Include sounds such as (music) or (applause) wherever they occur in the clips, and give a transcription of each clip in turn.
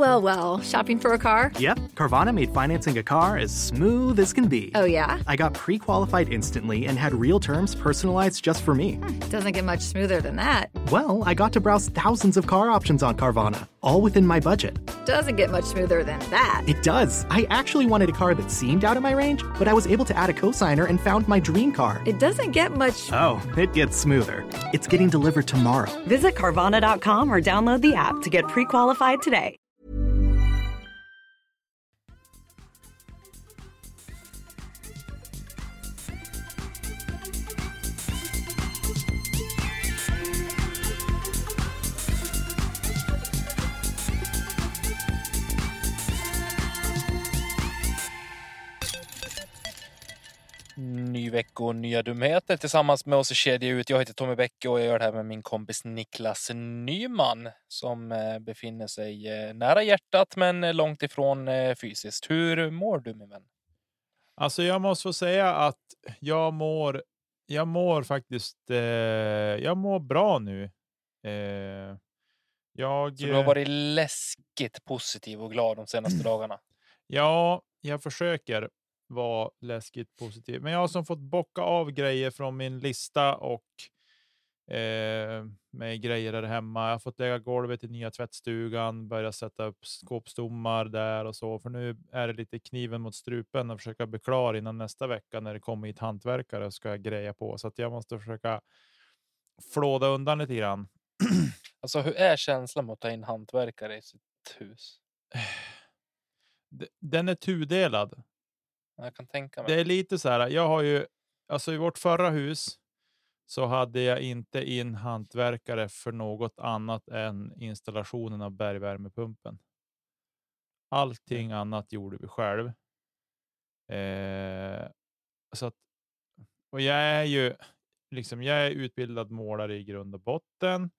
well, well. Shopping for a car? Yep, Carvana made financing a car as smooth as can be. Oh, yeah? I got pre qualified instantly and had real terms personalized just for me. Hmm, doesn't get much smoother than that. Well, I got to browse thousands of car options on Carvana, all within my budget. Doesn't get much smoother than that. It does. I actually wanted a car that seemed out of my range, but I was able to add a cosigner and found my dream car. It doesn't get much. Oh, it gets smoother. It's getting delivered tomorrow. Visit Carvana.com or download the app to get pre qualified today. Ny vecka och nya dumheter tillsammans med oss i Kedja ut. Jag heter Tommy Bäcke och jag gör det här med min kompis Niklas Nyman som eh, befinner sig eh, nära hjärtat men eh, långt ifrån fysiskt. Hur mår du min vän? Alltså jag måste få säga att jag mår, jag mår faktiskt, eh, jag mår bra nu. Eh, jag, Så du har varit läskigt positiv och glad de senaste dagarna? Ja, jag försöker vara läskigt positiv. Men jag har som fått bocka av grejer från min lista och eh, med grejer där hemma. Jag har fått lägga golvet i nya tvättstugan, börja sätta upp skåpstommar där och så. För nu är det lite kniven mot strupen och försöka bli klar innan nästa vecka när det kommer hit hantverkare och ska greja på. Så att jag måste försöka flåda undan lite grann. (clears throat) Alltså hur är känslan med att ta in hantverkare i sitt hus? (sighs) Den är tudelad. Jag kan tänka mig. Det är lite så här. Jag har ju alltså i vårt förra hus så hade jag inte in hantverkare för något annat än installationen av bergvärmepumpen. Allting annat gjorde vi själv. Eh, så att, och jag är ju liksom, jag är utbildad målare i grund och botten.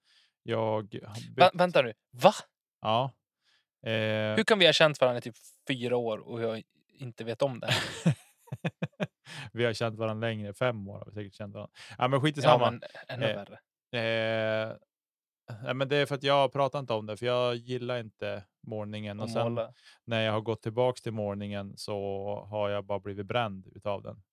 Jag Vä vänta nu, va? Ja. Eh, Hur kan vi ha känt varandra i typ fyra år och jag inte vet om det? (laughs) vi har känt varandra längre, fem år har vi säkert känt varandra. Ja, men skit i samma. Ja, men ännu eh, värre. Eh, ja, men det är för att jag pratar inte om det, för jag gillar inte målningen. Och sen Måla. när jag har gått tillbaks till målningen så har jag bara blivit bränd utav den.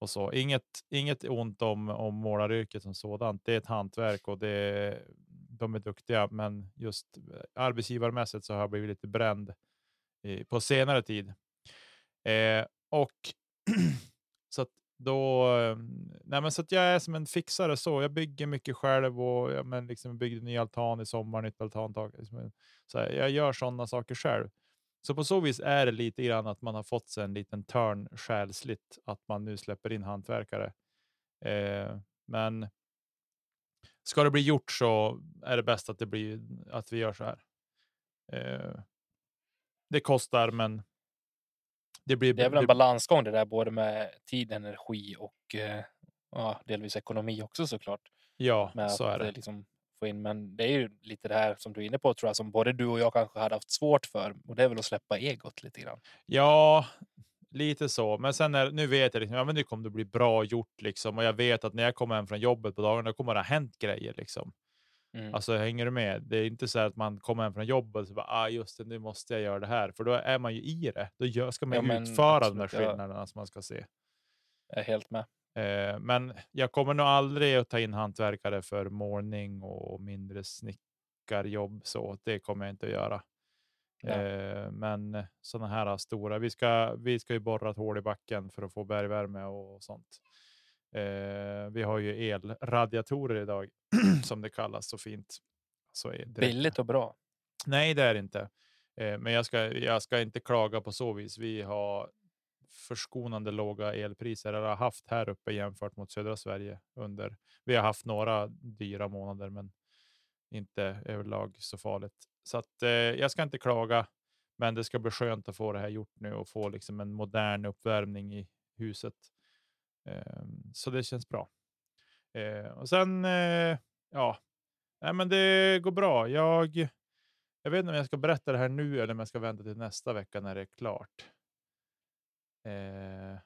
Och så. Inget, inget ont om, om målaryrket som sådant. Det är ett hantverk och det, de är duktiga, men just arbetsgivarmässigt så har jag blivit lite bränd i, på senare tid. Eh, och (clears throat) så att då, nej men så att jag är som en fixare så. Jag bygger mycket själv och ja, men liksom byggde ny altan i sommar, nytt altantak. Liksom, så här, jag gör sådana saker själv. Så på så vis är det lite grann att man har fått sig en liten törn själsligt att man nu släpper in hantverkare. Eh, men ska det bli gjort så är det bäst att det blir att vi gör så här. Eh, det kostar, men det, blir, Det är väl en det- balansgång det där både med tid, energi och eh, ja, delvis ekonomi också såklart. Ja, Med så att är det. eh, Liksom få in. Men det är ju lite det här som du är inne på tror jag som både du och jag kanske hade haft svårt för. Och det är väl att släppa egot lite grann. Ja, lite så. Men sen är, nu vet jag liksom, ja, men nu kommer det bli bra gjort liksom. Och jag vet att när jag kommer hem från jobbet på dagarna, kommer det ha hänt grejer liksom. Mm. Alltså hänger du med? Det är inte så att man kommer hem från jobbet och så bara, ah, just det, nu måste jag göra det här. För då är man ju i det. Då gör, ska man Ja, men utföra de där absolut, ja. skillnaderna som man ska se. Jag är helt med. Eh, men jag kommer nog aldrig att ta in hantverkare för målning och mindre snickarjobb. Så det kommer jag inte att göra. Eh, men sådana här stora. Vi ska, vi ska ju borra ett hål i backen för att få bergvärme och sånt. Eh, vi har ju elradiatorer idag (clears throat) som det kallas så fint. Så Billigt och bra. Nej, det är det inte. Eh, men jag ska, jag ska inte klaga på så vis. Vi har förskonande låga elpriser, eller har haft här uppe jämfört mot södra Sverige. under. Vi har haft några dyra månader, men inte överlag så farligt. Så att, eh, jag ska inte klaga, men det ska bli skönt att få det här gjort nu och få liksom en modern uppvärmning i huset. Eh, så det känns bra. Eh, och sen, eh, ja, nej, men det går bra. Jag, jag vet inte om jag ska berätta det här nu eller om jag ska vänta till nästa vecka när det är klart. Eh,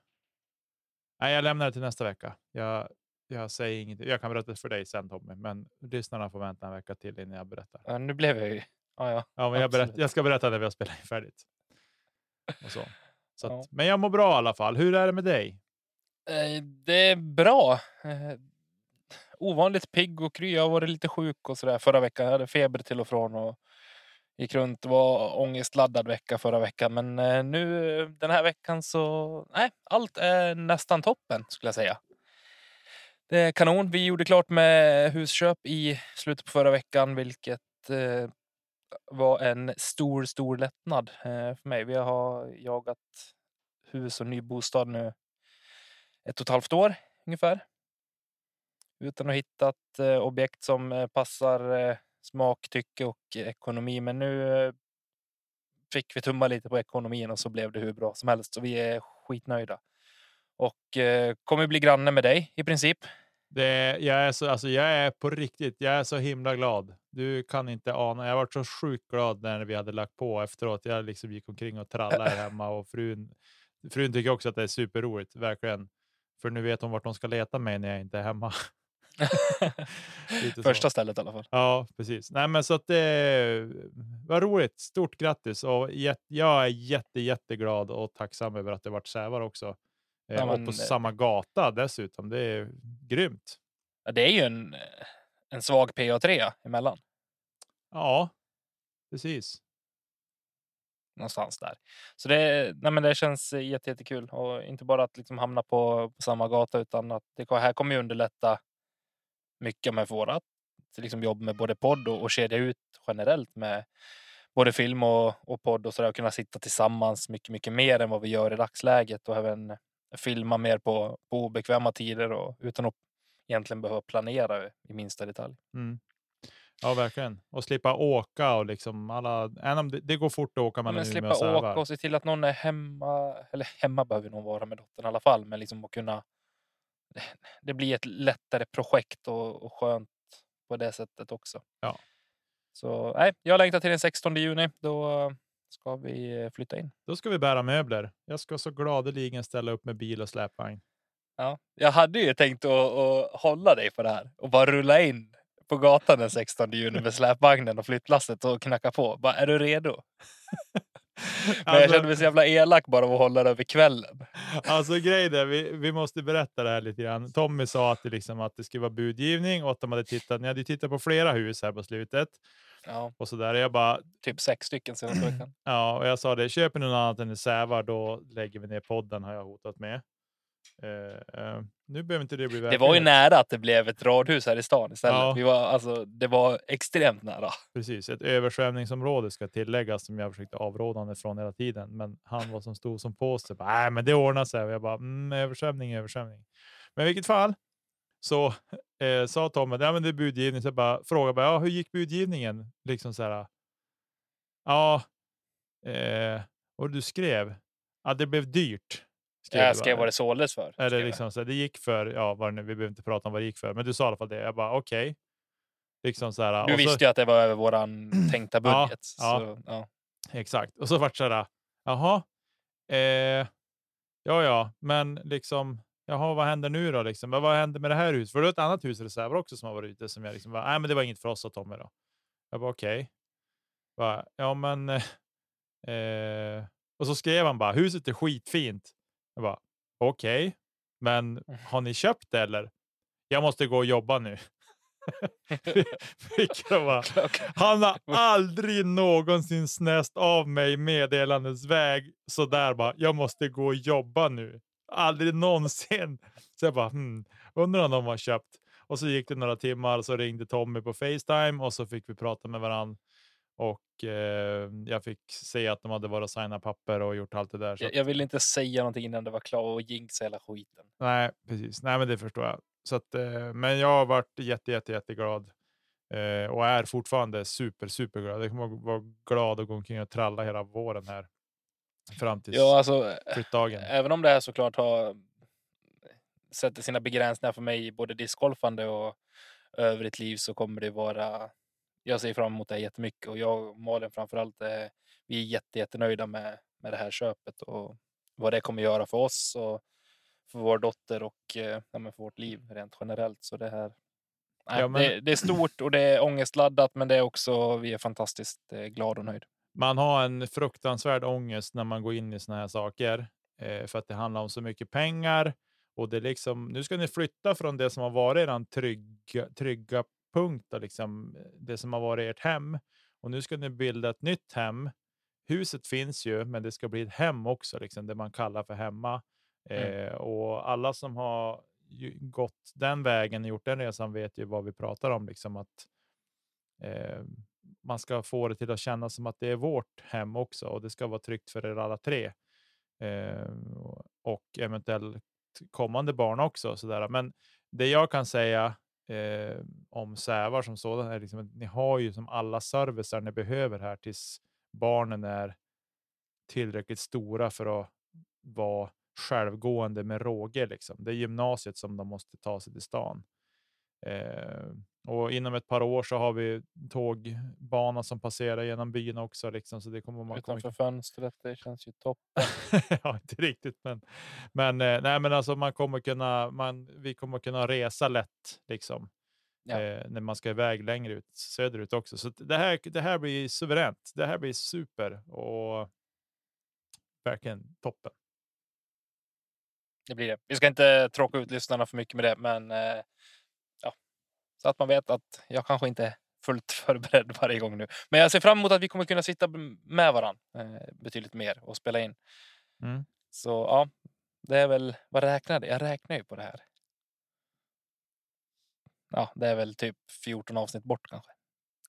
nej, jag lämnar det till nästa vecka. Jag, jag säger ingenting. Jag kan berätta för dig sen Tommy, men lyssnarna får vänta en vecka till innan jag berättar. Ja, nu blev jag ju Ja, ja. Ja, men jag, berätt, jag ska berätta när vi har spelat färdigt. Och så. Så att, Ja. Men jag mår bra i alla fall. Hur är det med dig? Eh, det är bra. Eh, ovanligt pigg och kry. Jag har varit lite sjuk och sådär förra veckan. Jag hade feber till och från och gick runt. Det var ångestladdad vecka förra veckan. Men eh, nu den här veckan så, nej, allt är nästan toppen skulle jag säga. Det är kanon. Vi gjorde klart med husköp i slutet på förra veckan, vilket eh, var en stor, stor lättnad eh, för mig. Vi har jagat hus och ny bostad nu ett och ett halvt år ungefär. Utan att hitta ett eh, objekt som eh, passar eh, smak, tycke och ekonomi. Men nu fick vi tumma lite på ekonomin och så blev det hur bra som helst. Så vi är skitnöjda. Och kommer bli granne med dig i princip. Det, jag, är så, alltså, jag är på riktigt, jag är så himla glad. Du kan inte ana. Jag var så sjukt glad när vi hade lagt på efteråt. Jag liksom gick omkring och trallade (laughs) hemma och frun, frun tycker också att det är superroligt, verkligen. För nu vet hon vart de ska leta mig när jag inte är hemma. (laughs) Så. Första stället i alla fall. Ja, precis. Nej, men så att det var roligt. Stort grattis och jag är jätte, jätteglad och tacksam över att det vart Sävar också. Eh, Ja, och på eh, samma gata dessutom. Det är grymt. Ja, det är ju en, eh, en svag PA3 emellan. Ja, precis någonstans där. Så det, nej men det känns jätte, jättekul och inte bara att liksom hamna på, på samma gata utan att det här kommer ju underlätta mycket med vårat liksom jobb med både podd och, och kedja ut generellt med både film och, och podd och så där och kunna sitta tillsammans mycket, mycket mer än vad vi gör i dagsläget och även filma mer på, på obekväma tider och utan att egentligen behöva planera i minsta detalj. Mm. Ja, verkligen. Och slippa åka och liksom alla. Det, det går fort att åka mellan men Umeå slippa och Sävar. åka och se till att någon är hemma. Eller hemma behöver någon vara med dottern i alla fall. Men liksom att kunna. Det blir ett lättare projekt och, och skönt på det sättet också. Ja. Så nej, jag längtar till den 16 juni. Då ska vi flytta in. Då ska vi bära möbler. Jag ska så gladeligen ställa upp med bil och släpvagn. Ja, jag hade ju tänkt att, att hålla dig på det här och bara rulla in på gatan den 16 juni med släpvagnen och flyttlasset och knacka på. Bara, är du redo? (laughs) Men jag Alltså- kände mig så jävla elak bara av att hålla det över kvällen. Alltså grejen är, vi, vi måste berätta det här lite grann. Tommy sa att det, liksom, att det skulle vara budgivning och att de hade tittat, ni hade tittat på flera hus här på slutet. Ja, Och så där. Jag bara, typ sex stycken senaste (clears throat) veckan. ja, och jag sa det, köper ni något annat än Sävar, då lägger vi ner podden, har jag hotat med. Eh, eh, nu behöver inte det bli Det verklighet. var ju nära att det blev ett radhus här i stan istället. Ja. Vi var, alltså, det var extremt nära. Precis, ett översvämningsområde ska tilläggas som jag försökte avråda honom från hela tiden. Men han var som stod som på sig. Nej, men det ordnar sig. Och jag bara, mm, översvämning, översvämning. Men i vilket fall så eh, sa Tommy, ja, men det är budgivning. Så jag bara frågade, bara, ja, hur gick budgivningen? Liksom så här. Ja, eh, och du skrev att det blev dyrt. Skrev Jag skrev vad det såldes för. Eller liksom så här, det gick för, ja, vad nu, vi behöver inte prata om vad det gick för, men du sa i alla fall det. Jag bara okej. Liksom så här. Du och så- visste ju att det var över våran (clears throat) tänkta budget. ja. Så, ja. Exakt. Och så vart det så här, jaha, eh, ja, ja, men liksom, jaha, vad händer nu då? Liksom? Vad, händer med det här huset? För det var ett annat hus i reserver också som har varit ute som jag liksom, bara, nej, men det var inget för oss, sa Tommy då. Jag bara okej. Bara, Ja, men, (laughs) eh, och så skrev han bara, huset är skitfint. Jag bara, okej, men har ni köpt det eller? Jag måste gå och jobba nu. (laughs) Han har aldrig någonsin snäst av mig meddelandets väg så där bara. Jag måste gå och jobba nu. Aldrig någonsin. Så jag bara, hmm, undrar om de har köpt. Och så gick det några timmar så ringde Tommy på Facetime och så fick vi prata med varann. Och eh, jag fick se att de hade varit signat papper och gjort allt det där. Så Jag, jag ville inte säga någonting innan det var klart och jinxa hela skiten. nej, precis. Nej, men det förstår jag. Så att, eh, men jag har varit jätte, jätte, jätteglad. Eh, och är fortfarande super, superglad. Jag kommer vara glad och gå omkring och tralla hela våren här. Fram tills Ja, alltså, flyttdagen. även om det här såklart har sätter sina begränsningar för mig både discgolfande och övrigt liv så kommer det vara. Jag ser fram emot det här jättemycket och jag och Malin framförallt. Eh, vi är jätte, jättenöjda med med det här köpet och vad det kommer göra för oss och för vår dotter och eh, för vårt liv rent generellt. Så det här. Nej, Ja, men- det, det är stort och det är ångestladdat, men det är också, vi är fantastiskt eh, glada och nöjda. man har en fruktansvärd ångest när man går in i såna här saker eh, för att det handlar om så mycket pengar och det är liksom. Nu ska ni flytta från det som har varit er trygga, trygga punkt, då, liksom det som har varit ert hem och nu ska ni bilda ett nytt hem. Huset finns ju, men det ska bli ett hem också, liksom det man kallar för hemma. Mm. Eh, och alla som har gått den vägen och gjort den resan vet ju vad vi pratar om, liksom att eh, man ska få det till att kännas som att det är vårt hem också och det ska vara tryggt för er alla tre. Eh, och eventuellt kommande barn också. Sådär. Men det jag kan säga eh, om Sävar som sådan är liksom att ni har ju som alla servicer ni behöver här tills barnen är tillräckligt stora för att vara självgående med råge. Liksom. Det är gymnasiet som de måste ta sig till stan. Eh, och inom ett par år så har vi tågbana som passerar genom byn också. Liksom, så det kommer man kommer Utanför fönstret, det känns ju topp. (laughs) ja, inte riktigt, men, men, eh, nej, men alltså man kommer kunna, man, vi kommer kunna resa lätt liksom, Ja. eh, när man ska iväg längre ut söderut också. Så det här, det här blir suveränt. Det här blir super och verkligen toppen. Det blir det. Vi ska inte tråka ut lyssnarna för mycket med det, men eh, så att man vet att jag kanske inte är fullt (laughs) förberedd varje gång nu. Men jag ser fram emot att vi kommer kunna sitta med varandra eh, betydligt mer och spela in. Mm. Så ja, det är väl vad räknade jag? räknar ju på det här. Ja, det är väl typ 14 avsnitt bort kanske.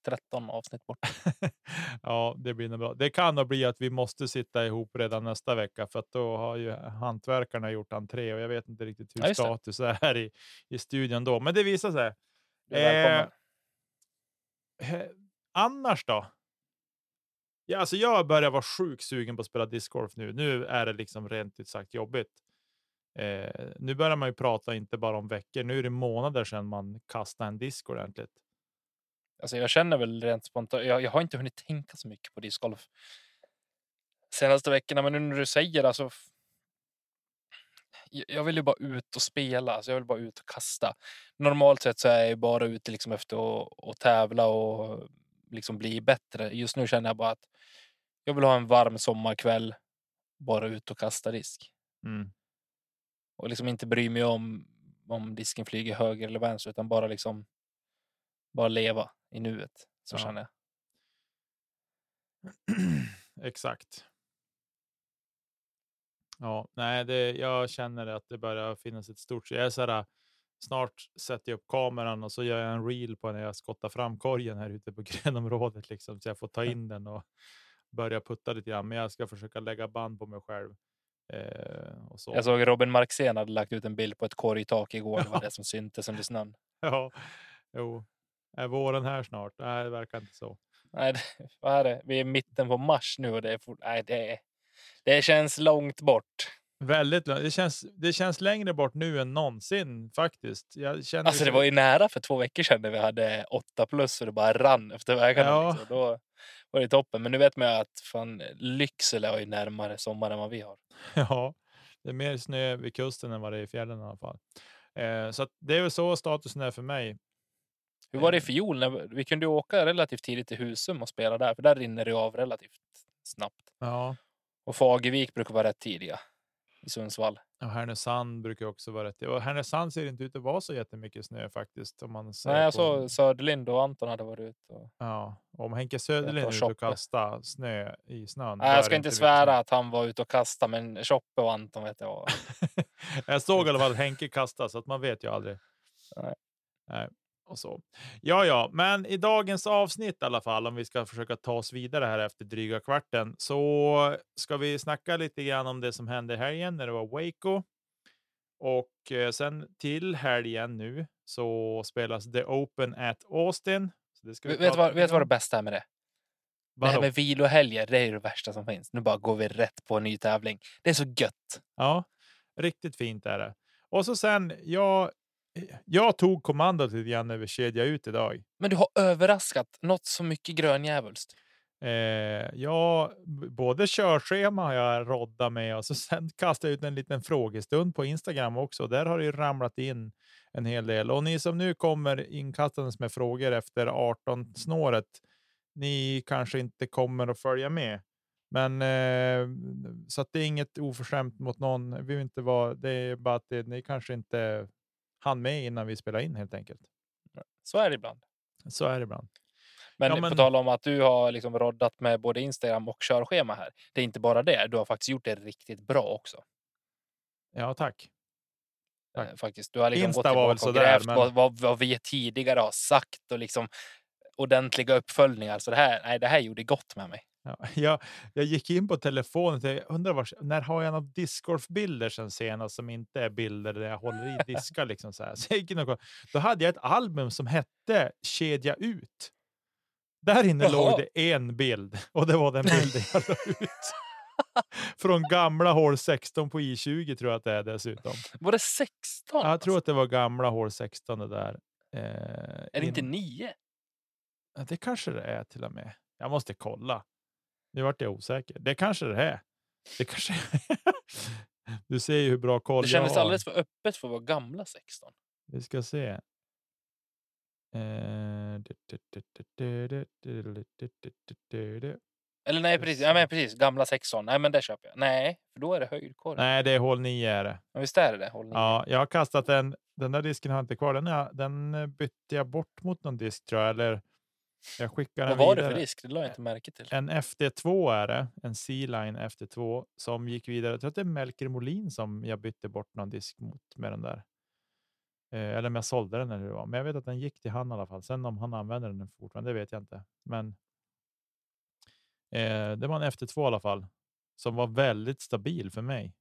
13 avsnitt bort. (laughs) ja, det blir nog bra. Det kan nog bli att vi måste sitta ihop redan nästa vecka för att då har ju hantverkarna gjort entré och jag vet inte riktigt hur Ja, det. status är i, i studion då. Men det visar sig. Du är välkommen. Eh, annars då? Ja, alltså jag börjar vara sjukt sugen på att spela discgolf nu. Nu är det liksom rent ut sagt jobbigt. Eh, nu börjar man ju prata inte bara om veckor. Nu är det månader sedan man kastade en disk ordentligt. Alltså jag känner väl rent spontant. Jag, jag har inte hunnit tänka så mycket på discgolf senaste veckorna, men nu när du säger alltså. Jag- vill ju bara ut och spela, alltså jag vill bara ut och kasta. Normalt sett så är jag bara ute liksom efter att, att tävla och liksom bli bättre. Just nu känner jag bara att jag vill ha en varm sommarkväll, bara ut och kasta disk Mm. och liksom inte bry mig om om disken flyger höger eller vänster utan bara liksom bara leva i nuet. Så Ja. känner jag. (clears throat) Exakt. Ja, nej, det, jag känner att det börjar finnas ett stort. Jag är så här, snart sätter jag upp kameran och så gör jag en reel på när jag skottar fram korgen här ute på (laughs) grönområdet liksom, så jag får ta in den och börja putta lite grann. Men jag ska försöka lägga band på mig själv. Eh, och så. Jag såg Robin Marxén hade lagt ut en bild på ett korgtak (laughs) igår. Det var det som syntes under snön. Ja, jo. Är våren här snart? Nej, det verkar inte så. Nej, det, (laughs) vad är det? Vi är i mitten på mars nu och det är fort, nej, det, är- det känns långt bort. Väldigt långt. Det känns, det känns längre bort nu än någonsin faktiskt. Jag känner Alltså det var ju nära för två veckor sedan när vi hade åtta plus och det bara rann efter vägarna. Ja. Liksom. Då var det toppen. Men nu vet man ju att fan, Lycksele har ju närmare sommar än vad vi har. (laughs) Ja, det är mer snö vid kusten än vad det är i fjällen i alla fall. Eh, så det är väl så statusen är för mig. Hur var det i Eh. fjol? När vi, kunde ju åka relativt tidigt till Husum och spela där, för där rinner det av relativt snabbt. Ja, Och Fagervik brukar vara rätt tidiga i Sundsvall. och Härnösand brukar också vara rätt. Och Härnösand ser inte ut att vara så jättemycket snö faktiskt. Om man ser Nej, jag på- såg Söderlind och Anton hade varit ute. Och... Ja, om Henke Söderlind är ute och kastar snö i snön. Nej, jag ska inte svära att han var ute och kastade, men Choppe och Anton vet jag. (laughs) jag såg i alla fall (laughs) Henke kasta, så att man vet ju aldrig. Nej. Nej. Och så. Ja, ja, men i dagens avsnitt i alla fall, om vi ska försöka ta oss vidare här efter dryga kvarten, så ska vi snacka lite grann om det som hände i helgen när det var Waco. Och eh, sen till helgen nu så spelas The Open at Austin. Så det ska vi Vet vad, vet vad det bästa är med det? Det här Vadå? med vilohelger, det är det värsta som finns. Nu bara går vi rätt på en ny tävling. Det är så gött. Ja, riktigt fint är det. Och så sen, jag, jag tog kommandot lite grann över kedja ut idag. Men du har överraskat något så mycket gröndjävulskt. Eh, ja, både körschema har jag roddat med och så (laughs) sen kastade jag ut en liten frågestund på Instagram också. Där har det ju ramlat in en hel del. Och ni som nu kommer inkastandes med frågor efter 18 snåret, ni kanske inte kommer att följa med. Men eh, så att det är inget oförskämt mot någon. Vi vill inte vara, det är bara att det, ni kanske inte hann med innan vi spelade in helt enkelt. Så är det ibland. Så är det ibland. Men, Ja, på men- tal om att du har liksom roddat med både Instagram och körschema här. Det är inte bara det. Du har faktiskt gjort det riktigt bra också. Ja, tack. Tack. Eh, Faktiskt. Du har liksom Insta gått tillbaka och sådär, grävt men- vad, vad, vad vi tidigare har sagt och liksom ordentliga uppföljningar. Så det här, nej, det här gjorde gott med mig. Ja, (laughs) jag, jag gick in på telefonen och undrar var, när har jag några discgolfbilder sen senast som inte är bilder där jag håller i diskar (laughs) liksom så här. (laughs) Så jag gick in och. Då hade jag ett album som hette Kedja ut. Där inne Jaha. låg det en bild och det var den bilden jag la ut. Från gamla hål 16 på I20 tror jag att det är dessutom. Var det 16? Jag tror alltså? att det var gamla hål 16 det där. Eh, Är det inte in- 9? Ja, Det kanske det är till och med. Jag måste kolla nu vart jag osäker. Det kanske det är. Det kanske är. Du ser ju hur bra koll jag har. Det kändes alldeles för öppet för att vara gamla 16. Vi ska se. Eller nej, precis. Ja, men precis. Gamla 16. Nej, men det köper jag. Nej, för då är det höjdkorv. Nej, det är hål 9 är det. Ja, visst är det det? Hål 9. Ja, jag har kastat den. Den där disken har jag inte kvar. Den, är, den bytte jag bort mot någon disk tror jag. Eller jag skickar Vad var det vidare. för risk? Det la jag inte märke till. En FD2 är det, en C-line FD2 som gick vidare. Jag tror att det är Melker Molin som jag bytte bort någon disk mot med den där. Eh, eller om jag sålde den eller hur det var. Men jag vet att den gick till han i alla fall. Sen om han använder den fortfarande, det vet jag inte. Men eh, det var en FD2 i alla fall som var väldigt stabil för mig.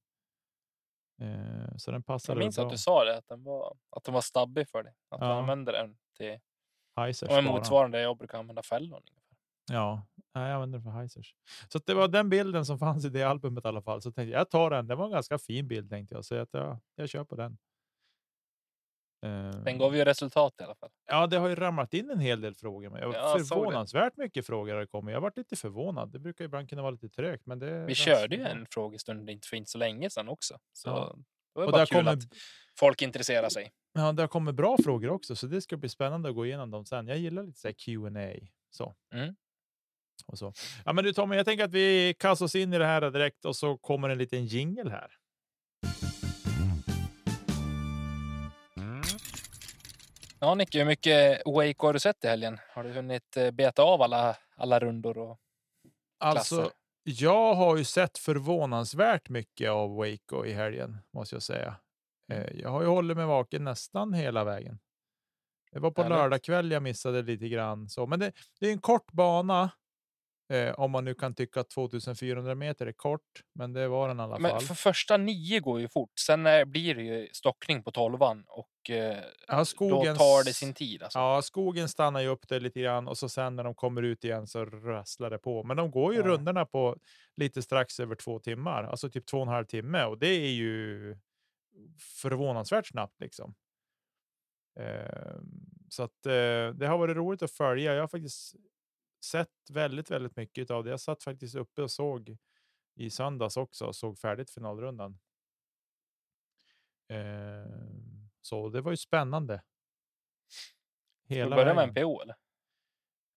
Eh, så den Jag passade minns bra. att du sa det, att den var, att den var stabbig för dig. Att du Ja. använde den till Heisers men bara. motsvarande jag brukar använda ungefär. Ja, jag använder för Heisers. Så det var den bilden som fanns i det albumet i alla fall. Så tänkte jag, jag tar den. Det var en ganska fin bild tänkte jag. Så att jag, jag kör på den. Den Eh, gav ju resultat i alla fall. Ja, det har ju ramlat in en hel del frågor. Men jag Ja, förvånansvärt mycket frågor har det kommit. Jag har varit lite förvånad. Det brukar ibland kunna vara lite trögt. Men det Vi körde ju en frågestund inte för inte så länge sedan också. Så Ja. det var Och bara kul kommer, att folk intresserar sig. Ja, där kommer bra frågor också. Så det ska bli spännande att gå igenom dem sen. Jag gillar lite så här Q&A så. Mm. Och så. Ja, men du Tommy, jag tänker att vi kastar oss in i det här direkt och så kommer en liten jingle här. Ja, Nicke, hur mycket Wake har du sett i helgen? Har du hunnit eh, beta av alla, alla rundor? Och... Alltså, Klasser. jag har ju sett förvånansvärt mycket av Waco i helgen, måste jag säga. Mm. Eh, Jag har ju hållit mig vaken nästan hela vägen. Det var på Härligt. lördag kväll jag missade lite grann. Så. Men det, det är en kort bana, eh, om man nu kan tycka att 2400 meter är kort, men det var den i alla Men fall. för första nio går ju fort. Sen eh, blir det ju stockning på tolvan och eh, Ja, då skogens, tar det sin tid. Alltså. Ja, skogen stannar ju upp det lite grann och så sen när de kommer ut igen så rasslar det på. Men de går ju Ja. rundorna på lite strax över två timmar, alltså typ två och en halv timme och det är ju förvånansvärt snabbt liksom. Ehm, så att eh, det har varit roligt att följa. Jag har faktiskt sett väldigt, väldigt mycket av det. Jag satt faktiskt uppe och såg i söndags också och såg färdigt finalrundan. Ehm, så det var ju spännande. Ska vi Hela börja med vägen. en PO eller?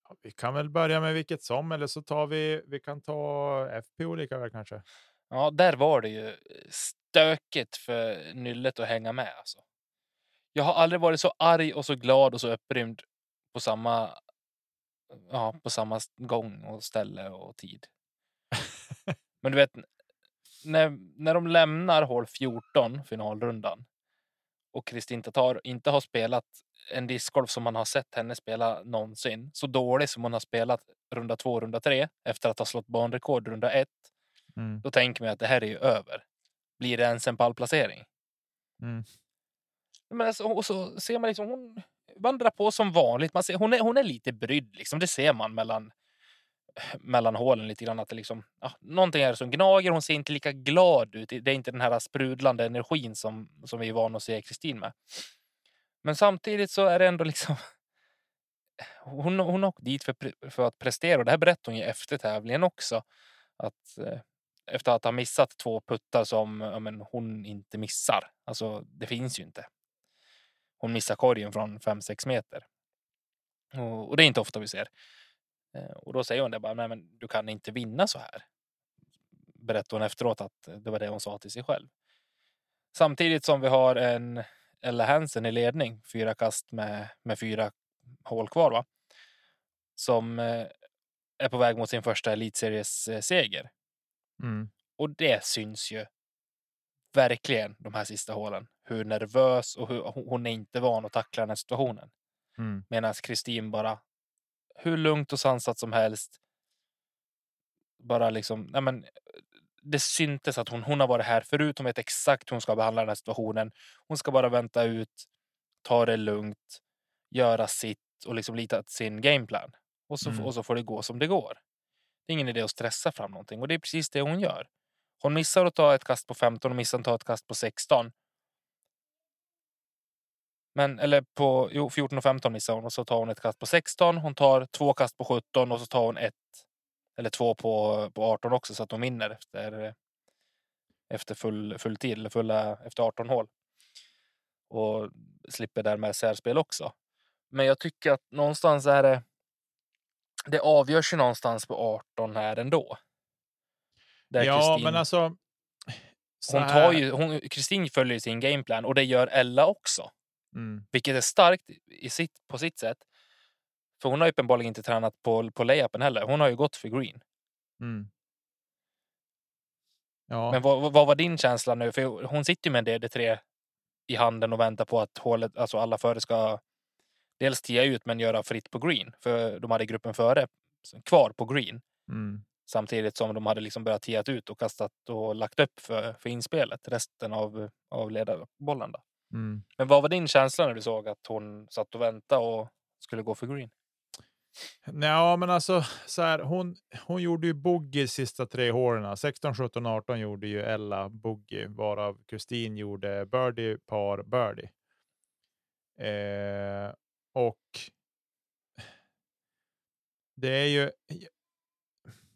Ja, vi kan väl börja med vilket som, eller så tar vi, vi kan ta FPO lika väl kanske. Ja, där var det ju stökigt för nyllet att hänga med. Alltså. Jag har aldrig varit så arg och så glad och så upprymd på samma, ja, på samma gång och ställe och tid. (laughs) Men du vet, när, när de lämnar hål 14, finalrundan, och Kristin Tatar inte har spelat en discgolf som man har sett henne spela någonsin, så dålig som hon har spelat runda två, runda tre, efter att ha slått banrekord runda ett, Mm. då tänker man att det här är ju över. Blir det ens en pallplacering? Mm. Men alltså, och så ser man liksom hon vandrar på som vanligt. Man ser, hon, är, hon är lite brydd, liksom. det ser man mellan, mellan hålen lite grann. Att det liksom, ja, någonting är som gnager. Hon ser inte lika glad ut. Det är inte den här sprudlande energin som, som vi är vana att se Kristin med. Men samtidigt så är det ändå liksom hon, hon har åkt dit för, för att prestera och det här berättar hon ju efter tävlingen också. Att eh, efter att ha missat två puttar som ja, men hon inte missar. Alltså, det finns ju inte. hon missar korgen från 5-6 meter. Och, och, det är inte ofta vi ser. Eh, och då säger hon det bara, nej men du kan inte vinna så här. Berättar hon efteråt att det var det hon sa till sig själv. Samtidigt som vi har en Ella Hansen i ledning, fyra kast med, med fyra hål kvar. Va? Som eh, är på väg mot sin första elitseries-seger. Eh, Mm. Och det syns ju verkligen de här sista hålen. Hur nervös och hur hon är inte van att tackla den här situationen. Mm. Medan Kristin bara hur lugnt och sansat som helst. Bara liksom, nej men, det syntes att hon, hon har varit här förut. Hon vet exakt hur hon ska behandla den här situationen. Hon ska bara vänta ut, ta det lugnt, göra sitt och liksom lita till sin gameplan. Och så, Mm. och så får det gå som det går. Det är ingen idé att stressa fram någonting och det är precis det hon gör. Hon missar att ta ett kast på 15 och missar att ta ett kast på 16. Men, eller på jo, 14 och 15 missar hon och så tar hon ett kast på 16. Hon tar två kast på 17 och så tar hon ett eller två på, på 18 också så att hon vinner efter, efter full, full tid eller fulla efter 18 hål. Och slipper därmed särspel också. Men jag tycker att någonstans är det. Det avgörs ju någonstans på 18 här ändå. Där Ja, Kristin- men alltså. så hon tar ju, hon, Kristin följer ju sin gameplan och det gör Ella också. Mm. Vilket är starkt i sitt, på sitt sätt. För hon har ju uppenbarligen inte tränat på, på layupen heller. Hon har ju gått för green. Mm. Ja, Men vad, vad var din känsla nu? För hon sitter ju med en DD3 i handen och väntar på att hålet, alltså alla före ska dels tia ut men göra fritt på green. För de hade gruppen före kvar på green. mm. Samtidigt som de hade liksom börjat tiat ut och kastat och lagt upp för, för inspelet resten av, av ledarbollen. Mm. Men vad var din känsla när du såg att hon satt och väntade och skulle gå för green? Ja, men alltså så här, hon, hon gjorde ju boogie sista tre hålen. 16, 17, 18 gjorde ju Ella boogie, varav Kristin gjorde birdie, par, birdie. Eh, och det är ju.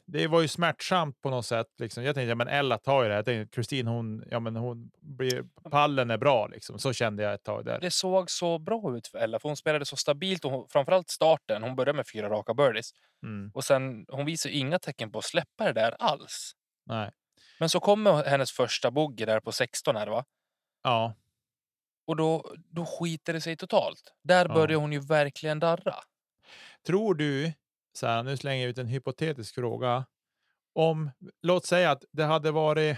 Det var ju smärtsamt på något sätt. Liksom. Jag tänkte, ja, men Ella tar ju det här. Jag tänkte, Kristin, hon, ja, men hon blir, pallen är bra liksom. Så kände jag ett tag där. Det såg så bra ut för Ella, för hon spelade så stabilt och hon, framförallt starten. Hon började med fyra raka birdies Mm, och sen hon visar inga tecken på att släppa det där alls. nej. Men så kommer hennes första bogey där på 16 här va? Ja, Och då, då skiter det sig totalt. Där Ja. börjar hon ju verkligen darra. Tror du, så här, nu slänger jag ut en hypotetisk fråga. Om, låt säga att det hade varit.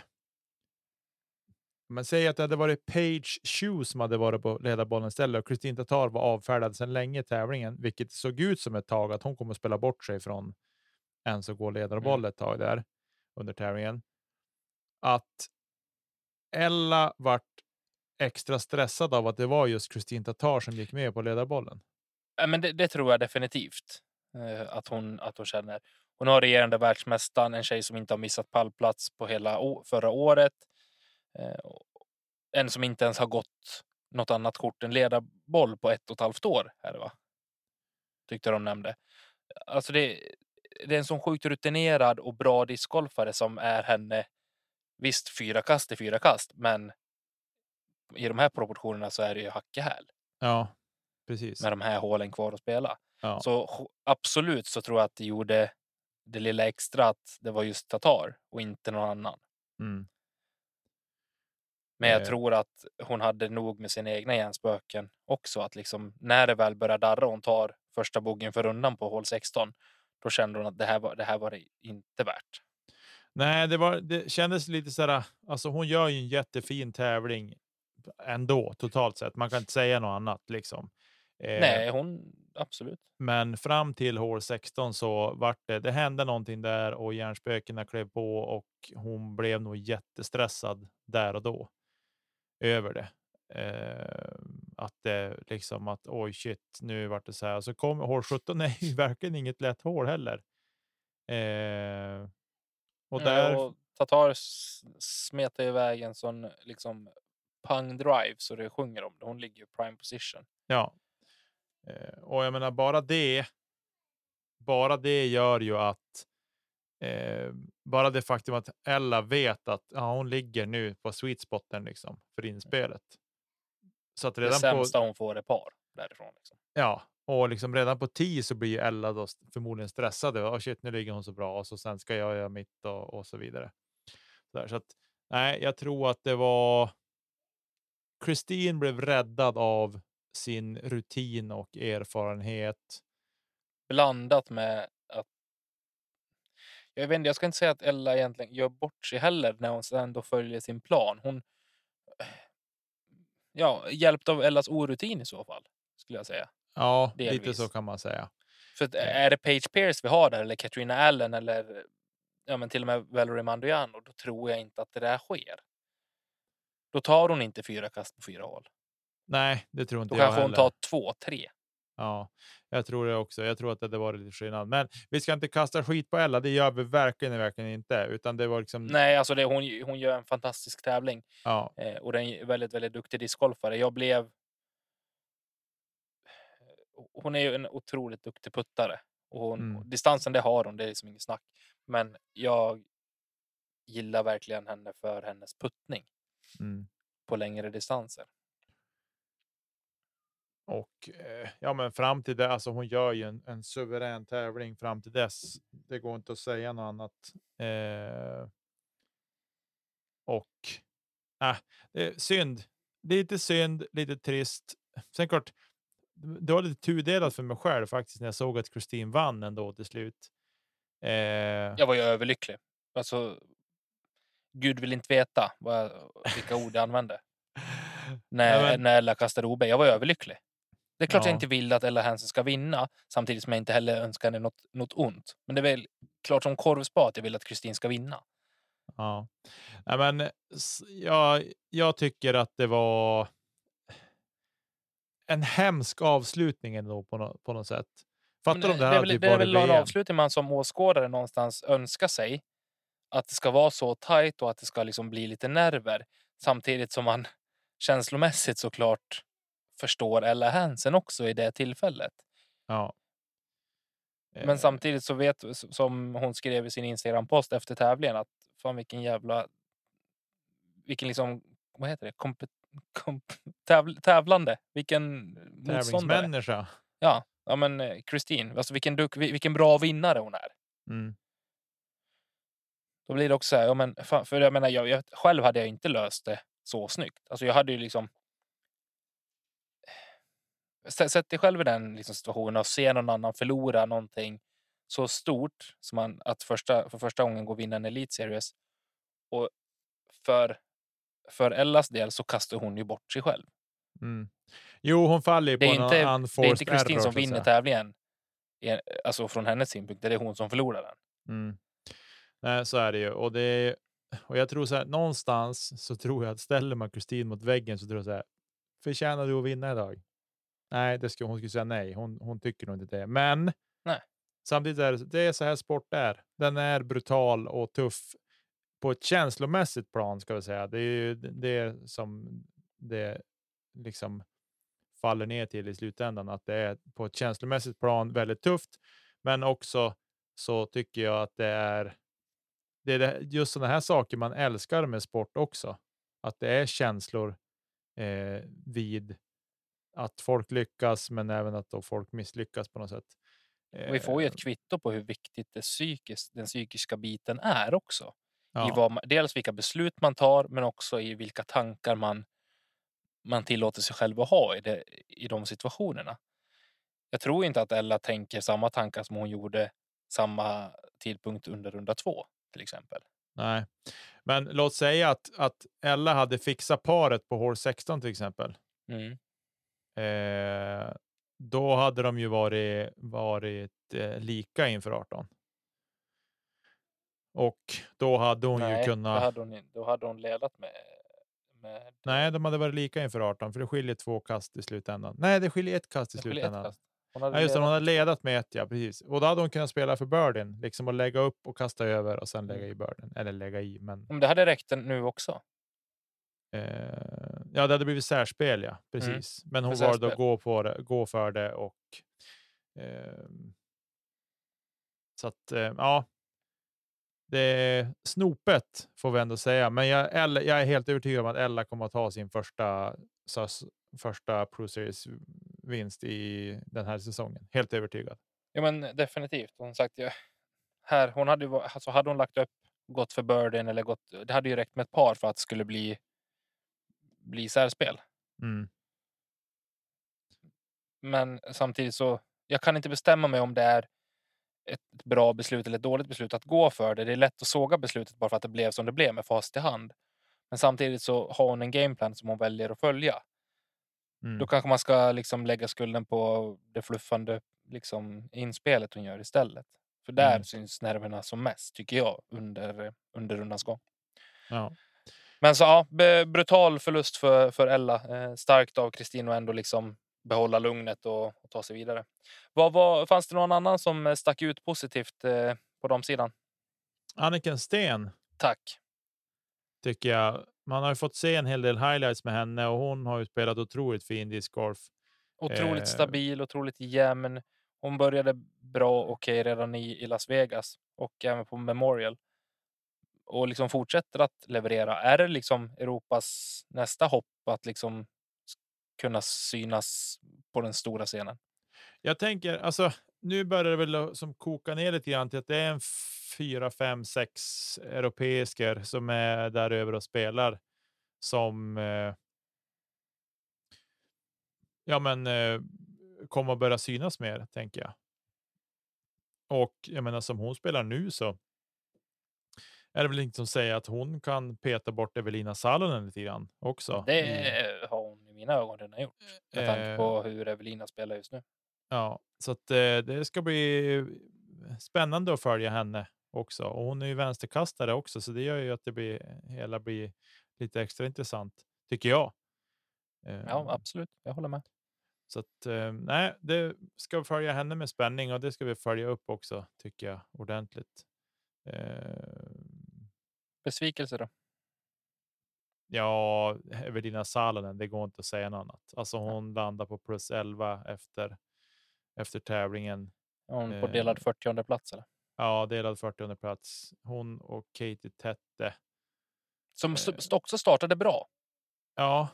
Men säg att det hade varit Page Shoes som hade varit på ledarbollen istället och Kristin Tatar var avfärdad sedan länge i tävlingen, vilket såg ut som ett tag att hon kommer spela bort sig från en som går ledarboll ett tag där under tävlingen. Att Ella vart extra stressad av att det var just Kristin Tatar som gick med på ledarbollen. Ja, men det, det tror jag definitivt eh, att, hon, att hon känner. Hon har regerande världsmästaren, en tjej som inte har missat pallplats på hela förra året. Eh, en som inte ens har gått något annat kort än ledarboll på ett och ett halvt år. Här, va? Tyckte de nämnde. Alltså det, det är en sån sjukt rutinerad och bra discgolfare som är henne. Visst, fyra kast är fyra kast, men i de här proportionerna så är det ju hacke häl Ja, precis. med de här hålen kvar att spela. Ja. Så absolut så tror jag att det gjorde det lilla extra att det var just Tatar och inte någon annan. Mm. Men jag Eh. tror att hon hade nog med sina egna hjärnspöken också. Att liksom när det väl börjar darra och hon tar första boggen för rundan på hål 16. Då kände hon att det här var det, här var det inte värt. Nej, det, var, det kändes lite så här. Alltså hon gör ju en jättefin tävling ändå totalt sett. Man kan inte säga något annat liksom. Eh, Nej, hon absolut. Men fram till hål 16 så vart det. Det hände någonting där och hjärnspökena klev på och hon blev nog jättestressad där och då över det. Eh, att det liksom att oj shit, nu vart det så här. Så kom hål 17 är ju (laughs) verkligen inget lätt hål heller. Eh, och där. Ja, och Tatar s- smetar iväg en sån liksom pang drive så det sjunger om det. Hon ligger i prime position. Ja. Eh, och jag menar bara det. Bara det gör ju att. Eh, bara det faktum att Ella vet att ja, hon ligger nu på sweet spoten liksom för inspelet. Så att Det redan på, sämsta hon får är par därifrån. Liksom. ja, och liksom redan på 10 så blir Ella då förmodligen stressad. Oh shit, nu ligger hon så bra och så sen ska jag göra mitt och, och så vidare. Så, där, så att nej, jag tror att det var. Kristin blev räddad av sin rutin och erfarenhet. Blandat med att jag vet inte, jag ska inte säga att Ella egentligen gör bort sig heller när hon sen då följer sin plan. Hon ja, hjälpt av Ellas orutin i så fall, skulle jag säga. Ja, lite Delvis. så kan man säga. För att, är det Page Pierce vi har där, eller Katrina Allen, eller ja, men till och med Valerie Mandoiano, då tror jag inte att det där sker. Då tar hon inte fyra kast på fyra hål. Nej, det tror inte Då jag kanske hon tar två, tre. Ja, jag tror det också. Jag tror att det varit lite skillnad. Men vi ska inte kasta skit på Ella. Det gör vi verkligen, verkligen inte. Utan det var liksom. Nej, alltså det, hon, hon gör en fantastisk tävling. Ja, Eh, och den är väldigt, väldigt duktig discgolfare. Jag blev... Hon är ju en otroligt duktig puttare. Och hon, Mm. Distansen, det har hon, det är liksom inget snack. Men jag gillar verkligen henne för hennes puttning mm. på längre distanser. och eh, ja, men fram till det. Alltså, hon gör ju en, en suverän tävling fram till dess. Det går inte att säga något annat. Eh, och äh, det är synd. Lite synd, lite trist. Sen klart, det var lite tudelat för mig själv faktiskt när jag såg att Kristin vann ändå till slut. Eh, Jag var ju överlycklig. Alltså, Gud vill inte veta vad jag, vilka ord jag använde. (laughs) När, Nej, men- när Ella kastade OB. Jag var överlycklig. Det är klart jag Ja. inte vill att Ella Hansen ska vinna, samtidigt som jag inte heller önskar henne något, något ont. Men det är väl klart som korvspad att jag vill att Kristin ska vinna. Ja, Nej, men jag, jag tycker att det var en hemsk avslutning ändå på, no, på något sätt. Fattar Men du det är här väl, typ det är väl en avslutning man som åskådare någonstans önskar sig. Att det ska vara så tajt och att det ska liksom bli lite nerver. Samtidigt som man (laughs) känslomässigt såklart förstår Ella Hansen också i det tillfället. Ja. Men Eh, samtidigt så vet som hon skrev i sin Instagram-post efter tävlingen att fan vilken jävla vilken liksom vad heter det komp, täv, tävlande vilken. Tävlingsmänniska. Ja, ja men eh, Kristin, alltså vilken, duk, vilken bra vinnare hon är. Mm. Då blir det också så här, ja, men fan, för jag menar, jag, jag, själv hade jag inte löst det så snyggt. Alltså jag hade ju liksom Sä- Sätt dig själv i den liksom situationen och se någon annan förlora någonting så stort som man att första, för första gången gå och vinna en Elite Series. Och för, för Ellas del så kastar hon ju bort sig själv. Mm. Jo, hon faller på en inte, det är inte Kristin som vinner tävlingen. Eh, Alltså från hennes synpunkt, det är hon som förlorar den. Mm. Nej, så är det ju. Och, det är, och jag tror så här, någonstans så (laughs) tror jag att ställer man Kristin mot väggen så tror jag så här, förtjänar du att vinna idag? Nej, det ska, hon skulle säga nej. Hon, hon tycker nog inte det. Men Nej. samtidigt är det, det är så här sport är. Den är brutal och tuff på ett känslomässigt plan ska vi säga. Det är ju det som det liksom faller ner till i slutändan, att det är på ett känslomässigt plan väldigt tufft. Men också så tycker jag att det är, det är just sådana här saker man älskar med sport också. Att det är känslor eh, vid att folk lyckas, men även att då folk misslyckas på något sätt. Och vi får ju Eh, ett kvitto på hur viktigt det psykiskt, den psykiska biten är också. ja, I vad, dels vilka beslut man tar, men också i vilka tankar man, man tillåter sig själv att ha i, det, i de situationerna. Jag tror inte att Ella tänker samma tankar som hon gjorde samma tidpunkt under runda två, till exempel. Nej, men låt säga att, att Ella hade fixat paret på hål 16 till exempel. Mm. Eh, då hade de ju varit, varit eh, lika inför 18. Och då hade hon ju Nej, kunnat. då, hade hon, in- då hade hon ledat med... med Nej, de hade varit lika inför 18, för det skiljer två kast i slutändan. Nej, det skiljer ett kast i slutändan. kast. Hon hade Ja, just det, hon hade ledat med ett, ja precis. Och då hade hon kunnat spela för birdien, liksom att lägga upp och kasta över och sen lägga Mm. i birdien. Eller lägga i, men Men det hade räckt nu också. eh, ja, det hade blivit särspel, ja precis. Men hon För valde att gå på det, gå för det och ehm, så att eh, ja. Det är snopet får vi ändå säga, men jag, Ella, jag är helt övertygad om att Ella kommer att ta sin första första Pro Series vinst i den här säsongen. Helt övertygad. Ja, men definitivt. Hon sagt ja, här. Hon hade ju, alltså hade hon lagt upp gått för birden eller gått. Det hade ju räckt med ett par för att det skulle bli. Bli särspel. Mm. Men samtidigt så jag kan inte bestämma mig om det är ett bra beslut eller ett dåligt beslut att gå för det. Det är lätt att såga beslutet bara för att det blev som det blev med fast i hand. Men samtidigt så har hon en gameplan som hon väljer att följa. Mm. Då kanske man ska liksom lägga skulden på det fluffande liksom, inspelet hon gör istället. För där Mm. syns nerverna som mest, tycker jag, under, under rundans gång. Ja. Men så ja, brutal förlust för, för Ella. Eh, starkt av Kristin att ändå liksom behålla lugnet och, och ta sig vidare. Vad, vad, fanns det någon annan som eh, stack ut positivt eh, på de sidan? Anniken Sten Tack. tycker jag. Man har ju fått se en hel del highlights med henne och hon har ju spelat otroligt fin discgolf. Otroligt Eh. stabil, otroligt jämn. Hon började bra, okej, redan i, i Las Vegas och även på Memorial. Och liksom fortsätter att leverera. Är det liksom Europas nästa hopp att liksom kunna synas på den stora scenen? Jag tänker alltså, nu börjar det väl att- som koka ner lite grann till att det är en fyra, fem, sex europeisker som är där över och spelar som. Eh, ja, men eh, kommer att börja synas mer, tänker jag. Och jag menar som hon spelar nu så. Är det väl inte som säger att hon kan peta bort Evelina Salonen lite grann också. Det i- har hon i mina ögon redan gjort. Med tanke Eh, på hur Evelina spelar just nu. Ja, så att eh, det ska bli spännande att följa henne också. Och hon är ju vänsterkastare också, så det gör ju att det blir hela blir lite extra intressant tycker jag. Ja, absolut. Jag håller med. så att eh, nej, det ska följa henne med spänning och det ska vi följa upp också tycker jag ordentligt. Eh, Besvikelse då? ja, Evelina Salonen, det går inte att säga något annat. Alltså hon landar på plus 11 efter efter tävlingen. Hon på delad 40 plats eller? Ja, delad 40 plats. Hon och Katie Tette. Som Eh. st- också startade bra. Ja,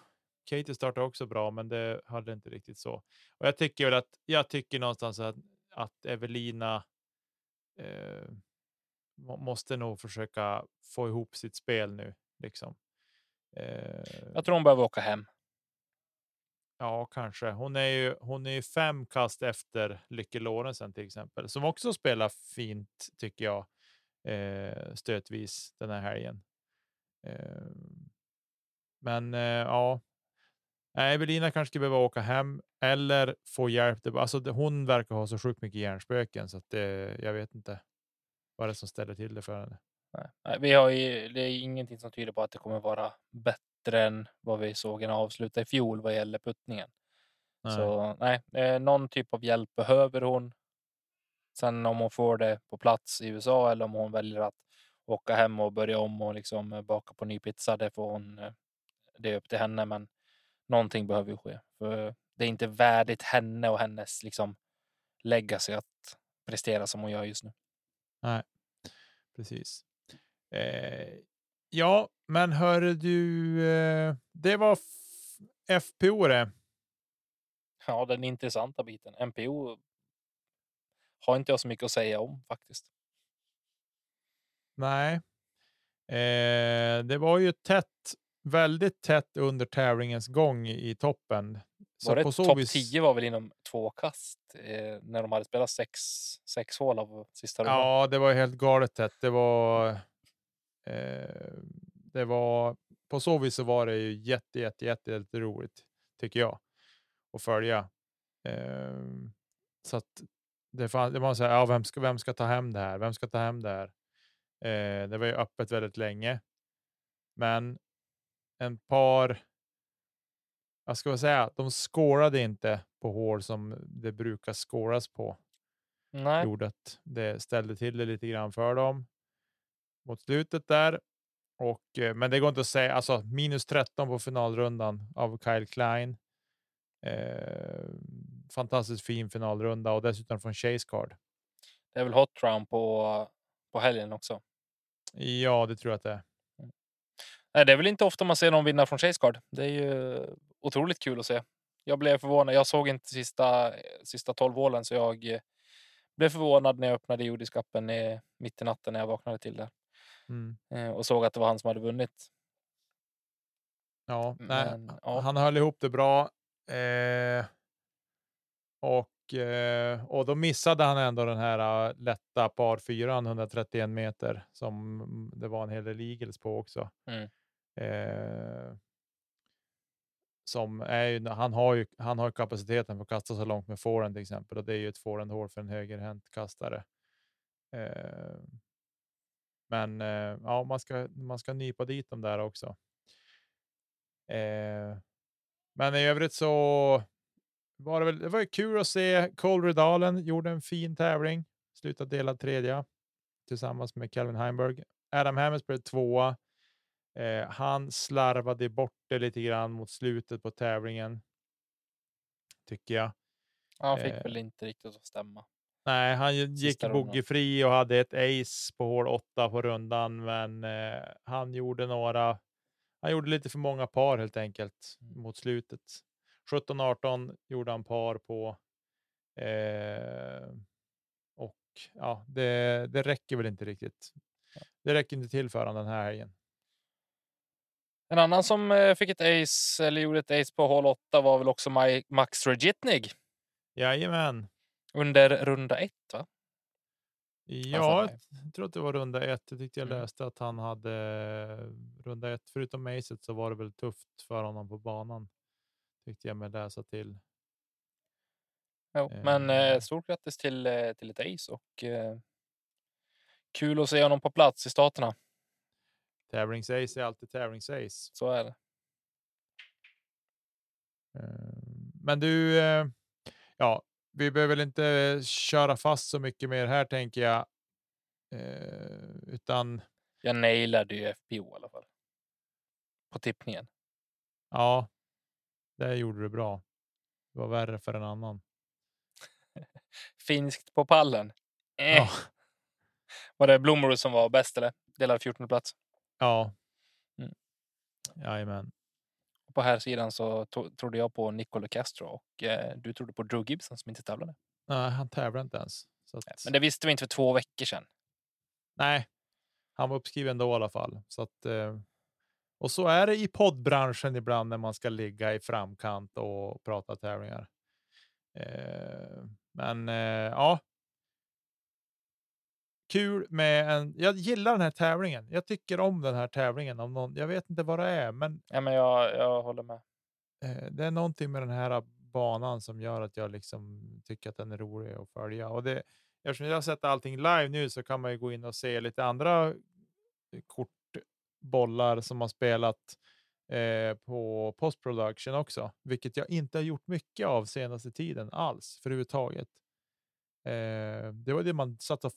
Katie startade också bra, men det hade inte riktigt så. Och jag tycker väl att jag tycker någonstans att, att Evelina eh, må- måste nog försöka få ihop sitt spel nu. Liksom. Eh, Jag tror hon behöver åka hem. Ja, kanske. Hon är ju, hon är ju fem kast efter Lykke Lorentzen till exempel, som också spelar fint tycker jag eh, stötvis den här helgen. Eh, men eh, ja, Evelina kanske behöver behöva åka hem eller få hjälp. Alltså, hon verkar ha så sjukt mycket hjärnspöken så att eh, jag vet inte vad det är som ställer till det för henne. Nej, Vi har ju, det är ingenting som tyder på att det kommer vara bättre än vad vi såg henne avsluta i fjol vad gäller puttningen. Nej. Så nej, eh, någon typ av hjälp behöver hon. Sen om hon får det på plats i USA eller om hon väljer att åka hem och börja om och liksom eh, baka på ny pizza, det får hon. eh, Det är upp till henne, men någonting behöver ju ske. För det är inte värdigt henne och hennes liksom legacy att prestera som hon gör just nu. Precis. Eh, ja, men hör du, eh, det var FPO det. Ja, den intressanta biten. MPO har inte jag så mycket att säga om faktiskt. Nej. Eh, det var ju tätt, väldigt tätt under tävlingens gång i toppen. var det topp vis- 10 var väl inom två kast eh, när de hade spelat sex, sex hål av sista rundan. Ja, det var helt galet tätt. Det var. Eh, det var på så vis så var det ju jätte, jätte, jätte, jätte roligt tycker jag att följa. Eh, så att det, fann, det var så här, ja, vem ska, vem ska ta hem det här? Vem ska ta hem det här? Eh, det var ju öppet väldigt länge, men en par. Jag ska säga, de skårade inte på hål som det brukar skåras på Nej, gjorde att det ställde till det lite grann för dem mot slutet där. Och, eh, men det går inte att säga, alltså minus 13 på finalrundan av Kyle Klein. Eh, fantastiskt fin finalrunda och dessutom från Chase Card. det är väl hot round på, på helgen också. Ja, det tror jag att det är. Nej, det är väl inte ofta man ser någon vinna från Chase Card. Det är ju otroligt kul att se. Jag blev förvånad. Jag såg inte sista, sista 12 hålen så jag blev förvånad när jag öppnade jordiskappen mitt i natten när jag vaknade till där Mm. eh, och såg att det var han som hade vunnit. Ja, nej, Men, ja. han höll ihop det bra. Eh, och, eh, och då missade han ändå den här uh, lätta par 4 131 meter som det var en hel del eagles på också. Mm. Eh, som är ju, han har ju han har kapaciteten för att kasta så långt med forehand till exempel och det är ju ett forehandhål för en högerhänt kastare. Men eh, ja, man ska man ska nypa dit dem där också. Eh, men i övrigt så var det väl. Det var ju kul att se. Cole Redalen gjorde en fin tävling, slutade delad tredje tillsammans med Calvin Heimberg. Adam Hammes blev tvåa. Eh, han slarvade bort det lite grann mot slutet på tävlingen. Tycker jag. Han fick Eh. väl inte riktigt att stämma. Nej, han gick bogeyfri och hade ett ace på hål 8 på rundan, men eh, han gjorde några. Han gjorde lite för många par helt enkelt Mm. mot slutet. 17-18 gjorde han par på. Eh, och ja, det, det räcker väl inte riktigt. Det räcker inte till för honom den här helgen. En annan som eh, fick ett ace eller gjorde ett ace på hål 8 var väl också Max Regitnig Jajamän. Under runda ett, va? Ja, jag tror att det var runda ett. Jag tyckte jag Mm. läste att han hade eh, runda ett. Förutom acet så var det väl tufft för honom på banan. Tyckte jag mig läsa till. Jo, men eh, Eh. stort grattis till, eh, till ett ace och eh, kul att se honom på plats i staterna. Tävlingsace är alltid tävlingsace. Så är det. Eh, Men du, eh, ja, vi behöver väl inte köra fast så mycket mer här tänker jag. Eh, utan Jag nailade ju FPO i alla fall. På tippningen. ja, det gjorde du bra. Det var värre för en annan. (laughs) Finskt på pallen. Eh. Ja, Var det Blomrud som var bäst eller? Delade 14 plats. ja. Mm. Jajamän. På här sidan så trodde jag på Nicolo Castro och eh, du trodde på Drew Gibson som inte tävlade. Nej, han tävlar inte ens. Att, Men det visste vi inte för två veckor sedan. Nej, han var uppskriven då i alla fall. Så att, eh, och så är det i poddbranschen ibland när man ska ligga i framkant och prata tävlingar. Eh, men eh, ja. Kul med en. Jag gillar den här tävlingen. Jag tycker om den här tävlingen. Om någon, jag vet inte vad det är, men Ja, men jag, jag håller med. eh, det är någonting med den här banan som gör att jag liksom tycker att den är rolig att följa. Och det, eftersom jag har sett allting live nu så kan man ju gå in och se lite andra kortbollar som har spelat eh, på postproduktion också, vilket jag inte har gjort mycket av senaste tiden alls för överhuvudtaget. Eh, det var det man satt och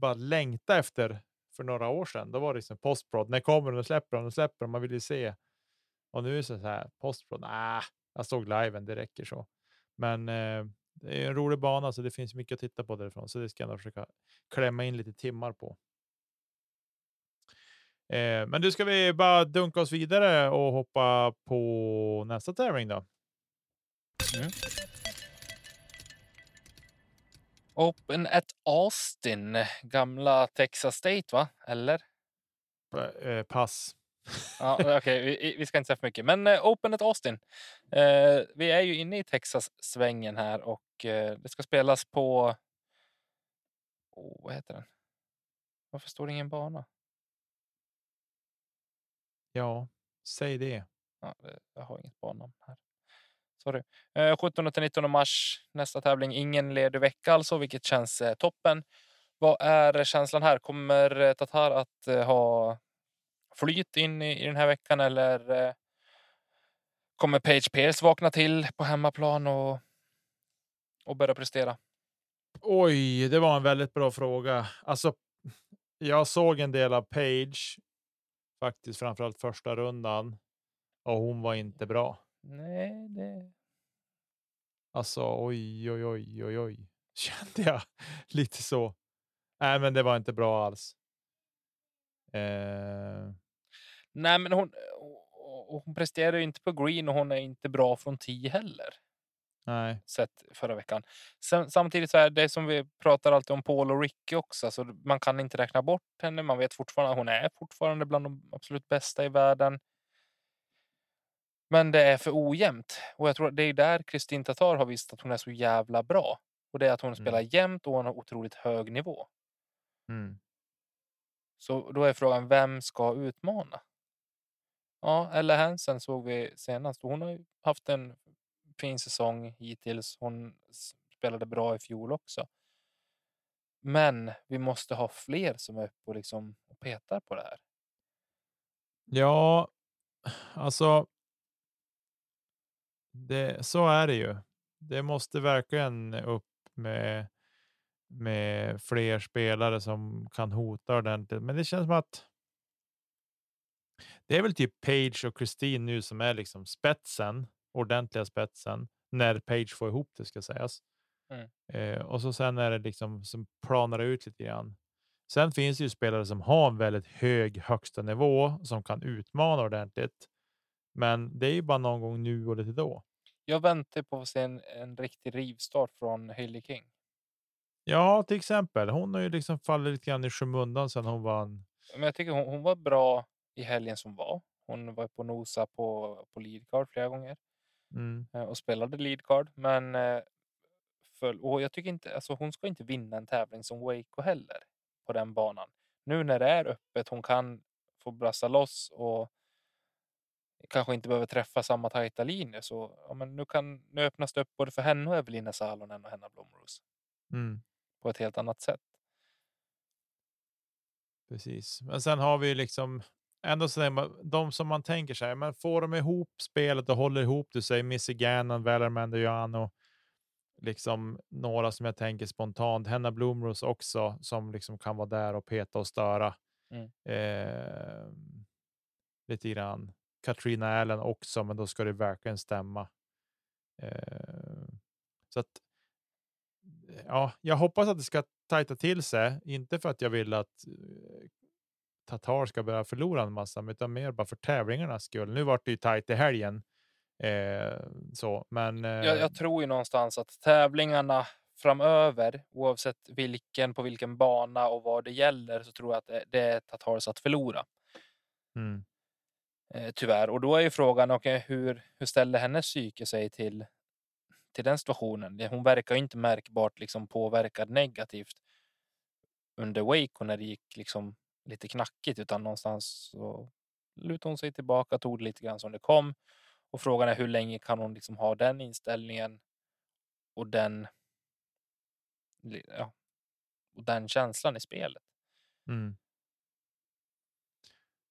bara längtade efter för några år sedan. Då var det liksom postprod. När kommer den släpper den släpper den? Man vill ju se. Och nu är det så här postprod. Ah, jag såg liven, det räcker så. Men eh, det är en rolig bana så det finns mycket att titta på därifrån. Så det ska jag nog försöka klämma in lite timmar på. Eh, men nu ska vi bara dunka oss vidare och hoppa på nästa tävling då. Mm. Open at Austin, gamla Texas State va? Eller? Eh, pass. Ja, Okej, vi, vi ska inte säga för mycket. Men eh, Open at Austin. Eh, vi är ju inne i Texas-svängen här och eh, det ska spelas på... Oh, vad heter den? Varför står det ingen bana? Ja, säg det. Ja, det- jag har inget bannamn här. Sorry. 17 till 19 mars nästa tävling. Ingen ledig vecka alltså, vilket känns eh, toppen. Vad är känslan här? Kommer eh, Tatar att eh, ha flyt in i, den här veckan eller kommer Page Pierce vakna till på hemmaplan och, och börja prestera? Oj, det var en väldigt bra fråga. Alltså, jag såg en del av Page, faktiskt framförallt första rundan, och hon var inte bra. Nej, det... Alltså, oj, oj, oj, oj, oj, (laughs) kände jag lite så. Nej, men det var inte bra alls. Eh, Nej, men hon, hon presterar ju inte på green och hon är inte bra från 10 heller. Nej. Sett förra veckan. Sen, samtidigt så är det som vi pratar alltid om Paul och Ricky också. Så man kan inte räkna bort henne. Man vet fortfarande hon är fortfarande bland de absolut bästa i världen. Men det är för ojämnt. Och jag tror att det är där Kristin Tatar har visat att hon är så jävla bra. Och det är att hon Mm. spelar jämnt och hon har otroligt hög nivå. Mm. Så då är frågan, vem ska utmana? Ja, Ella Hansen såg vi senast. Hon har ju haft en fin säsong hittills. Hon spelade bra i fjol också. Men vi måste ha fler som är uppe och, liksom och petar på det här. Ja, alltså. Det, så är det ju. Det måste verkligen upp med, med fler spelare som kan hota ordentligt. Men det känns som att. Det är väl typ Page och Christine nu som är liksom spetsen, ordentliga spetsen, när Page får ihop det ska sägas. Mm. Eh, och så sen är det liksom som planar ut lite grann. Sen finns det ju spelare som har en väldigt hög högsta nivå som kan utmana ordentligt. Men det är ju bara någon gång nu och lite då. Jag väntar på att se en, en riktig rivstart från Hailey King. Ja, till exempel. Hon har ju liksom fallit lite grann i skymundan sedan hon vann. Men jag tycker hon, hon var bra i helgen som var. Hon var på nosa på, på leadcard flera gånger. Mm. eh, och spelade leadcard. Men eh, för, och jag tycker inte, alltså hon ska inte vinna en tävling som Waco heller på den banan. Nu när det är öppet, hon kan få brassa loss och kanske inte behöver träffa samma tajta linje. Så ja, men nu, kan, nu öppnas det upp både för henne och Evelina Salonen och Henna Blomros Mm. på ett helt annat sätt. Precis. Men sen har vi liksom ändå så där, de som man tänker sig, men får de ihop spelet och håller ihop det, säger Missy Gannon, Valerman Joano, liksom några som jag tänker spontant, Henna Blomros också, som liksom kan vara där och peta och störa. Mm. Eh, lite grann. Katrina Allen också, men då ska det verkligen stämma. Eh, så att ja, jag hoppas att det ska tajta till sig, inte för att jag vill att eh, Tatar ska börja förlora en massa, utan mer bara för tävlingarnas skull. Nu vart det ju tajt i helgen. Eh, så, men eh, Jag, jag tror ju någonstans att tävlingarna framöver, oavsett vilken på vilken bana och vad det gäller, så tror jag att det, det är Tatars att förlora. mm, Eh, tyvärr. Och då är ju frågan, okay, hur, hur ställer hennes psyke sig till, till den situationen? Hon verkar ju inte märkbart liksom påverkad negativt under Waco när det gick liksom lite knackigt, utan någonstans så lutade hon sig tillbaka, tog det lite grann som det kom. Och frågan är hur länge kan hon liksom ha den inställningen och den, ja, och den känslan i spelet. mm.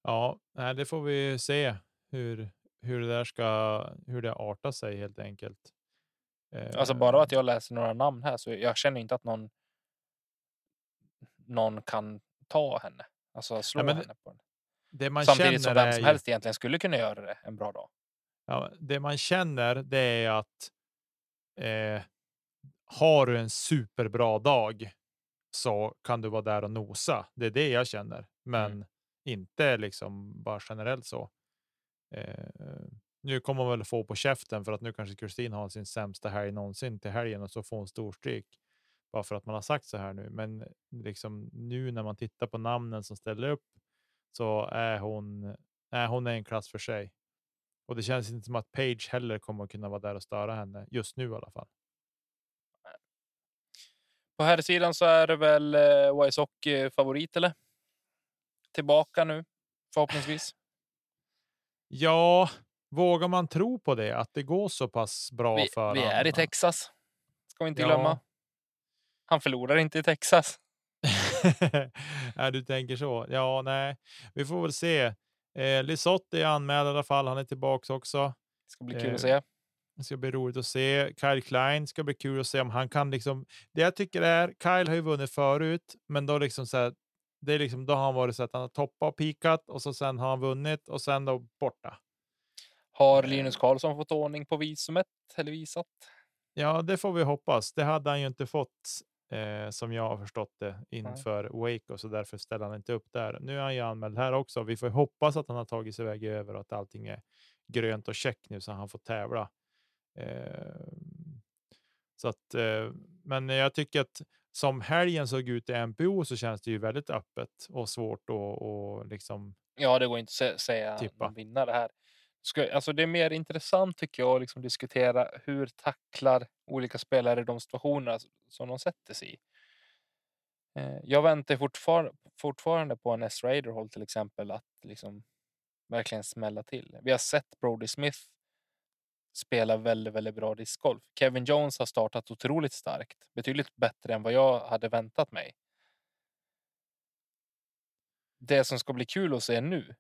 Ja, det får vi se hur, hur det där ska, hur det artar sig helt enkelt. Alltså bara att jag läser några namn här så jag känner inte att någon någon kan ta henne. Alltså slå Ja, henne på den. det man Samtidigt som känner vem som ju- helst egentligen skulle kunna göra det en bra dag. Ja, det man känner det är att eh, har du en superbra dag så kan du vara där och nosa. Det är det jag känner, men Mm inte liksom bara generellt så. Eh, nu kommer hon väl få på käften för att nu kanske Kristin har sin sämsta helg någonsin till helgen och så får hon storstryk bara för att man har sagt så här nu. Men liksom nu när man tittar på namnen som ställer upp så är hon, är hon är en klass för sig. Och det känns inte som att Page heller kommer att kunna vara där och störa henne just nu i alla fall. På här sidan så är det väl eh, Wise Hockey favorit eller? Tillbaka nu förhoppningsvis. Ja, vågar man tro på det? Att det går så pass bra Vi, för vi är i? Texas. Ska vi inte Ja. glömma. Han förlorar inte i Texas. (laughs) ja, du tänker så. Ja, nej, vi får väl se. Eh, Lisotte är anmäld i alla fall. Han är tillbaka också. Det ska bli kul Eh, att se. Det ska bli roligt att se. Kyle Klein ska bli kul att se om han kan liksom. Det jag tycker är Kyle har ju vunnit förut, men då liksom så här. Det är liksom då har han varit så att han har toppat och pikat och så sen har han vunnit och sen då borta. Har eh, Linus Karlsson fått ordning på visumet eller visat? Ja, det får vi hoppas. Det hade han ju inte fått eh, som jag har förstått det inför Waco, så därför ställer han inte upp där. Nu är han ju anmäld här också. Vi får hoppas att han har tagit sig väg över och att allting är grönt och check nu så han får tävla. Eh, så att, eh, men jag tycker att som helgen såg ut i MPO så känns det ju väldigt öppet och svårt att och liksom. Ja, det går inte att sä- säga Tippa. vinnare här. Ska, alltså det är mer intressant tycker jag att liksom diskutera hur tacklar olika spelare de situationerna som de sätter sig i. Eh, Jag väntar fortfar fortfarande på en S. Raiderhol till exempel att liksom verkligen smälla till. Vi har sett Brody Smith spela väldigt, väldigt bra discgolf. Kevin Jones har startat otroligt starkt, betydligt bättre än vad jag hade väntat mig. Det som ska bli kul att se nu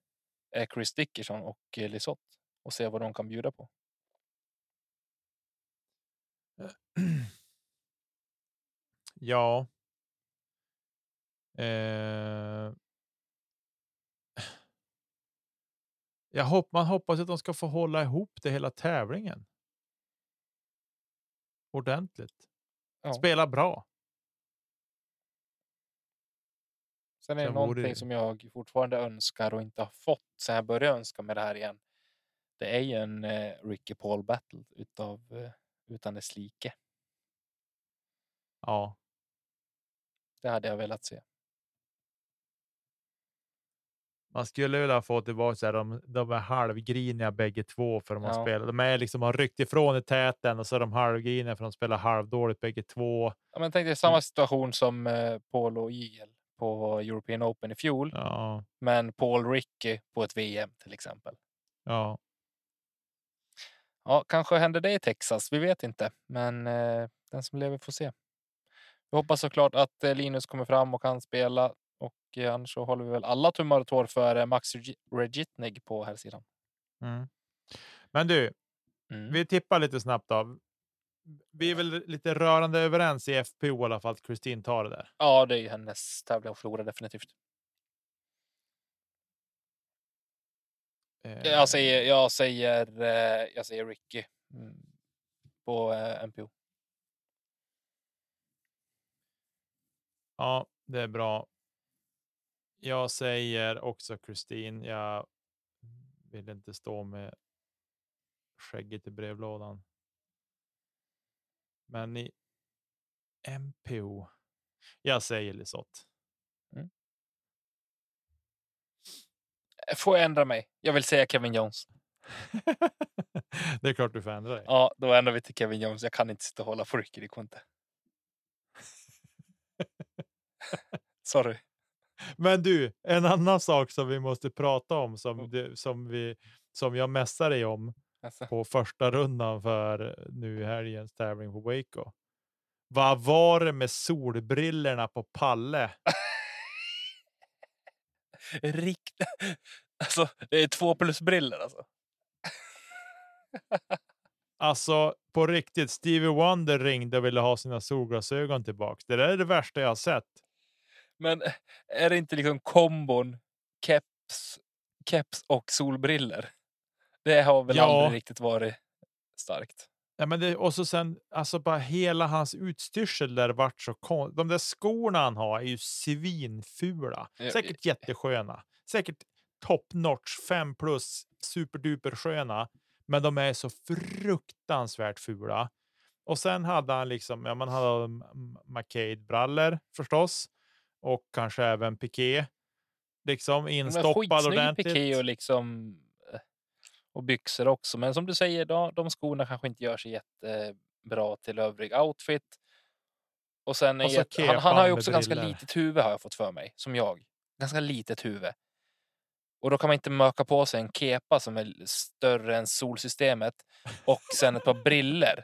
är Chris Dickerson och eh, Lisotte och se vad de kan bjuda på. (clears throat) Ja. Eh. Jag hopp, man hoppas att de ska få hålla ihop det hela tävlingen. Ordentligt. Ja. Spela bra. Sen är det Sen någonting det- som jag fortfarande önskar och inte har fått sen jag började önska med det här igen. Det är ju en eh, Ricky Paul battle utav eh, utan dess like. Ja, Det hade jag velat se. Man skulle vilja få tillbaka så här, de, de är halvgriniga bägge två för de har Ja. spelat. De är liksom har ryckt ifrån i täten och så är de halvgriniga för de spelar halvdåligt bägge två. Ja, men tänk dig samma situation som eh, Paul och Eagle på European Open i fjol. Ja, Men Paul Ricky på ett VM till exempel. ja. Ja, kanske händer det i Texas. Vi vet inte, men eh, den som lever får se. Vi hoppas såklart att eh, Linus kommer fram och kan spela och eh, annars så håller vi väl alla tummar och tår för eh, Max Regi- Regitnig på här sidan. Mm. Men du, Mm. vi tippar lite snabbt av. Vi är väl lite rörande överens i FPO i alla fall att Kristin tar det där. Ja, det är ju hennes tävling att förlora definitivt. Eh, Jag säger, jag säger, eh, jag säger Ricky mm, på eh, MPO. Ja, det är bra. Jag säger också Kristin. Jag vill inte stå med skägget i brevlådan. Men i MPO. Jag säger Lisotte. Får jag ändra mig? Jag vill säga Kevin Jones. (laughs) det är klart du får ändra dig. Ja, då ändrar vi till Kevin Jones. Jag kan inte sitta och hålla på Ricky, det går inte. Sorry. Men du, en annan sak som vi måste prata om Mm. som, det, som, vi, som jag mässar dig om Alltså, på första rundan för nu i helgens tävling på Waco. Vad var det med solbrillorna på Palle? (laughs) rikt... alltså, det är två plus briller alltså. Alltså på riktigt, Stevie Wonder ringde och ville ha sina solglasögon tillbaks. Det där är det värsta jag har sett. Men är det inte liksom kombon keps, keps och solbriller? Det har väl Ja. aldrig riktigt varit starkt. Ja, men det, och så sen, alltså bara hela hans utstyrsel där vart så kon- De där skorna han har är ju svinfula. Säkert jättesköna. Säkert top notch, fem plus, superduper sköna. Men de är så fruktansvärt fula. Och sen hade han liksom, ja man hade M- McCade-brallor förstås. Och kanske även piké. Liksom instoppad ordentligt. piké och liksom eh, och byxor också. Men som du säger, då, de skorna kanske inte gör sig jättebra till övrig outfit. Och sen Och jätte- han, han har ju också ganska litet huvud har jag fått för mig, som jag. Ganska litet huvud. Och då kan man inte möka på sig en kepa som är större än solsystemet och sen ett par briller.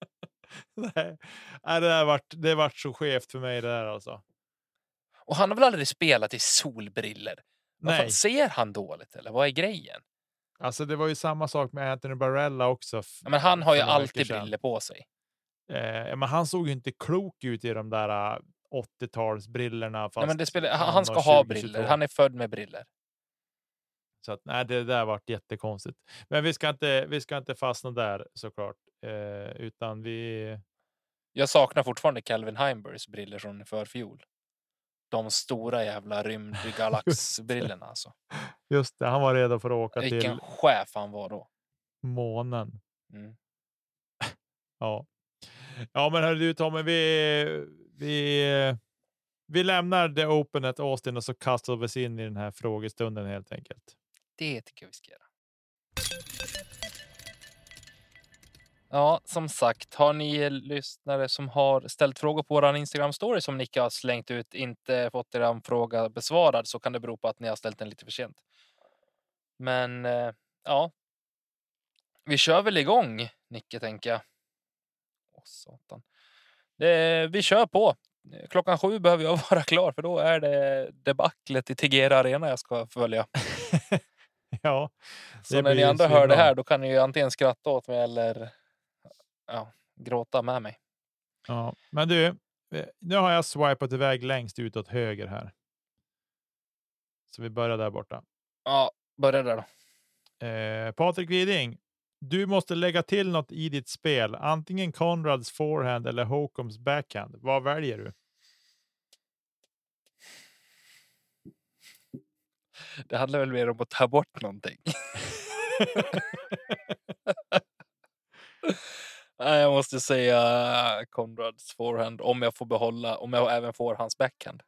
(laughs) Nej, Nej, det där vart, det vart så skevt för mig det där alltså. Och han har väl aldrig spelat i solbriller? Vad fan, ser han dåligt eller vad är grejen? alltså det var ju samma sak med Anthony Barella också. Ja, men han har ju alltid briller på sig. Eh, men han såg ju inte klok ut i de där äh, 80-talsbrillorna. Nej, fast men det spelar, han, han ska ha 2022. briller. Han är född med briller. Så att, nej, det där vart jättekonstigt. Men vi ska inte, vi ska inte fastna där såklart, eh, utan vi, Jag saknar fortfarande Calvin Heimburgs briller från förfjol. De stora jävla rymdgalaxbrillorna alltså. (laughs) Just det, han var redo för att åka Vilken till chef han var då. månen. Mm. (laughs) Ja, ja, men hörru du Tommy, vi, vi, vi lämnar The Open at Austin och så kastar vi oss in i den här frågestunden helt enkelt. Det tycker jag vi ska göra. Ja, som sagt, har ni lyssnare som har ställt frågor på vår Instagram story som Nicke har slängt ut, inte fått er fråga besvarad så kan det bero på att ni har ställt den lite för sent. Men eh, ja, vi kör väl igång, Nicke, tänker jag. Åh, satan. Det, vi kör på. Klockan sju behöver jag (laughs) vara klar för då är det debaclet i Tegera Arena jag ska följa. (laughs) Ja, Så när ni andra hör det här då kan ni ju antingen skratta åt mig eller ja, gråta med mig. ja. Men du, eh, nu har jag swipat iväg längst ut åt höger här. Så vi börjar där borta. Ja, börja där då. Eh, Patrik Widing, du måste lägga till något i ditt spel. Antingen Conrads forehand eller Hocoms backhand. Vad väljer du? Det handlar väl mer om att ta bort någonting. (laughs) (laughs) (laughs) Nej, jag måste säga Conrads forehand om jag får behålla, om jag även får hans backhand.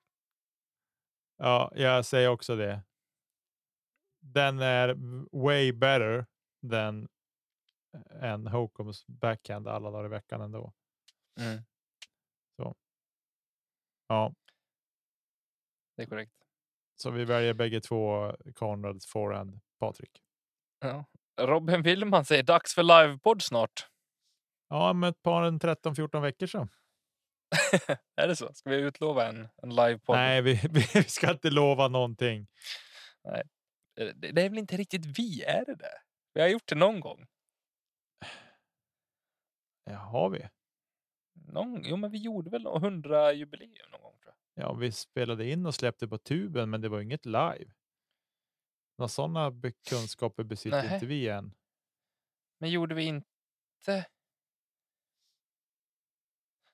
Ja, jag säger också det. Den är way better than än Hocoms backhand alla dagar i veckan ändå. Mm, Ja, det är korrekt. så vi väljer bägge två Conrads forehand, Patrik. Ja. Robin Willman säger dags för livepodd snart. Ja, om ett par en 13-14 veckor så. (laughs) är det så? Ska vi utlova en, en livepodd? Nej, vi, (laughs) vi ska inte lova någonting. Det, det är väl inte riktigt vi, är det det? Vi har gjort det någon gång. Ja, har vi? Någon, jo, men vi gjorde väl 100 jubileum någon gång tror jag. Ja, vi spelade in och släppte på tuben, men det var inget live. Några sådana kunskaper besitter Nähä. inte vi än. Men gjorde vi inte?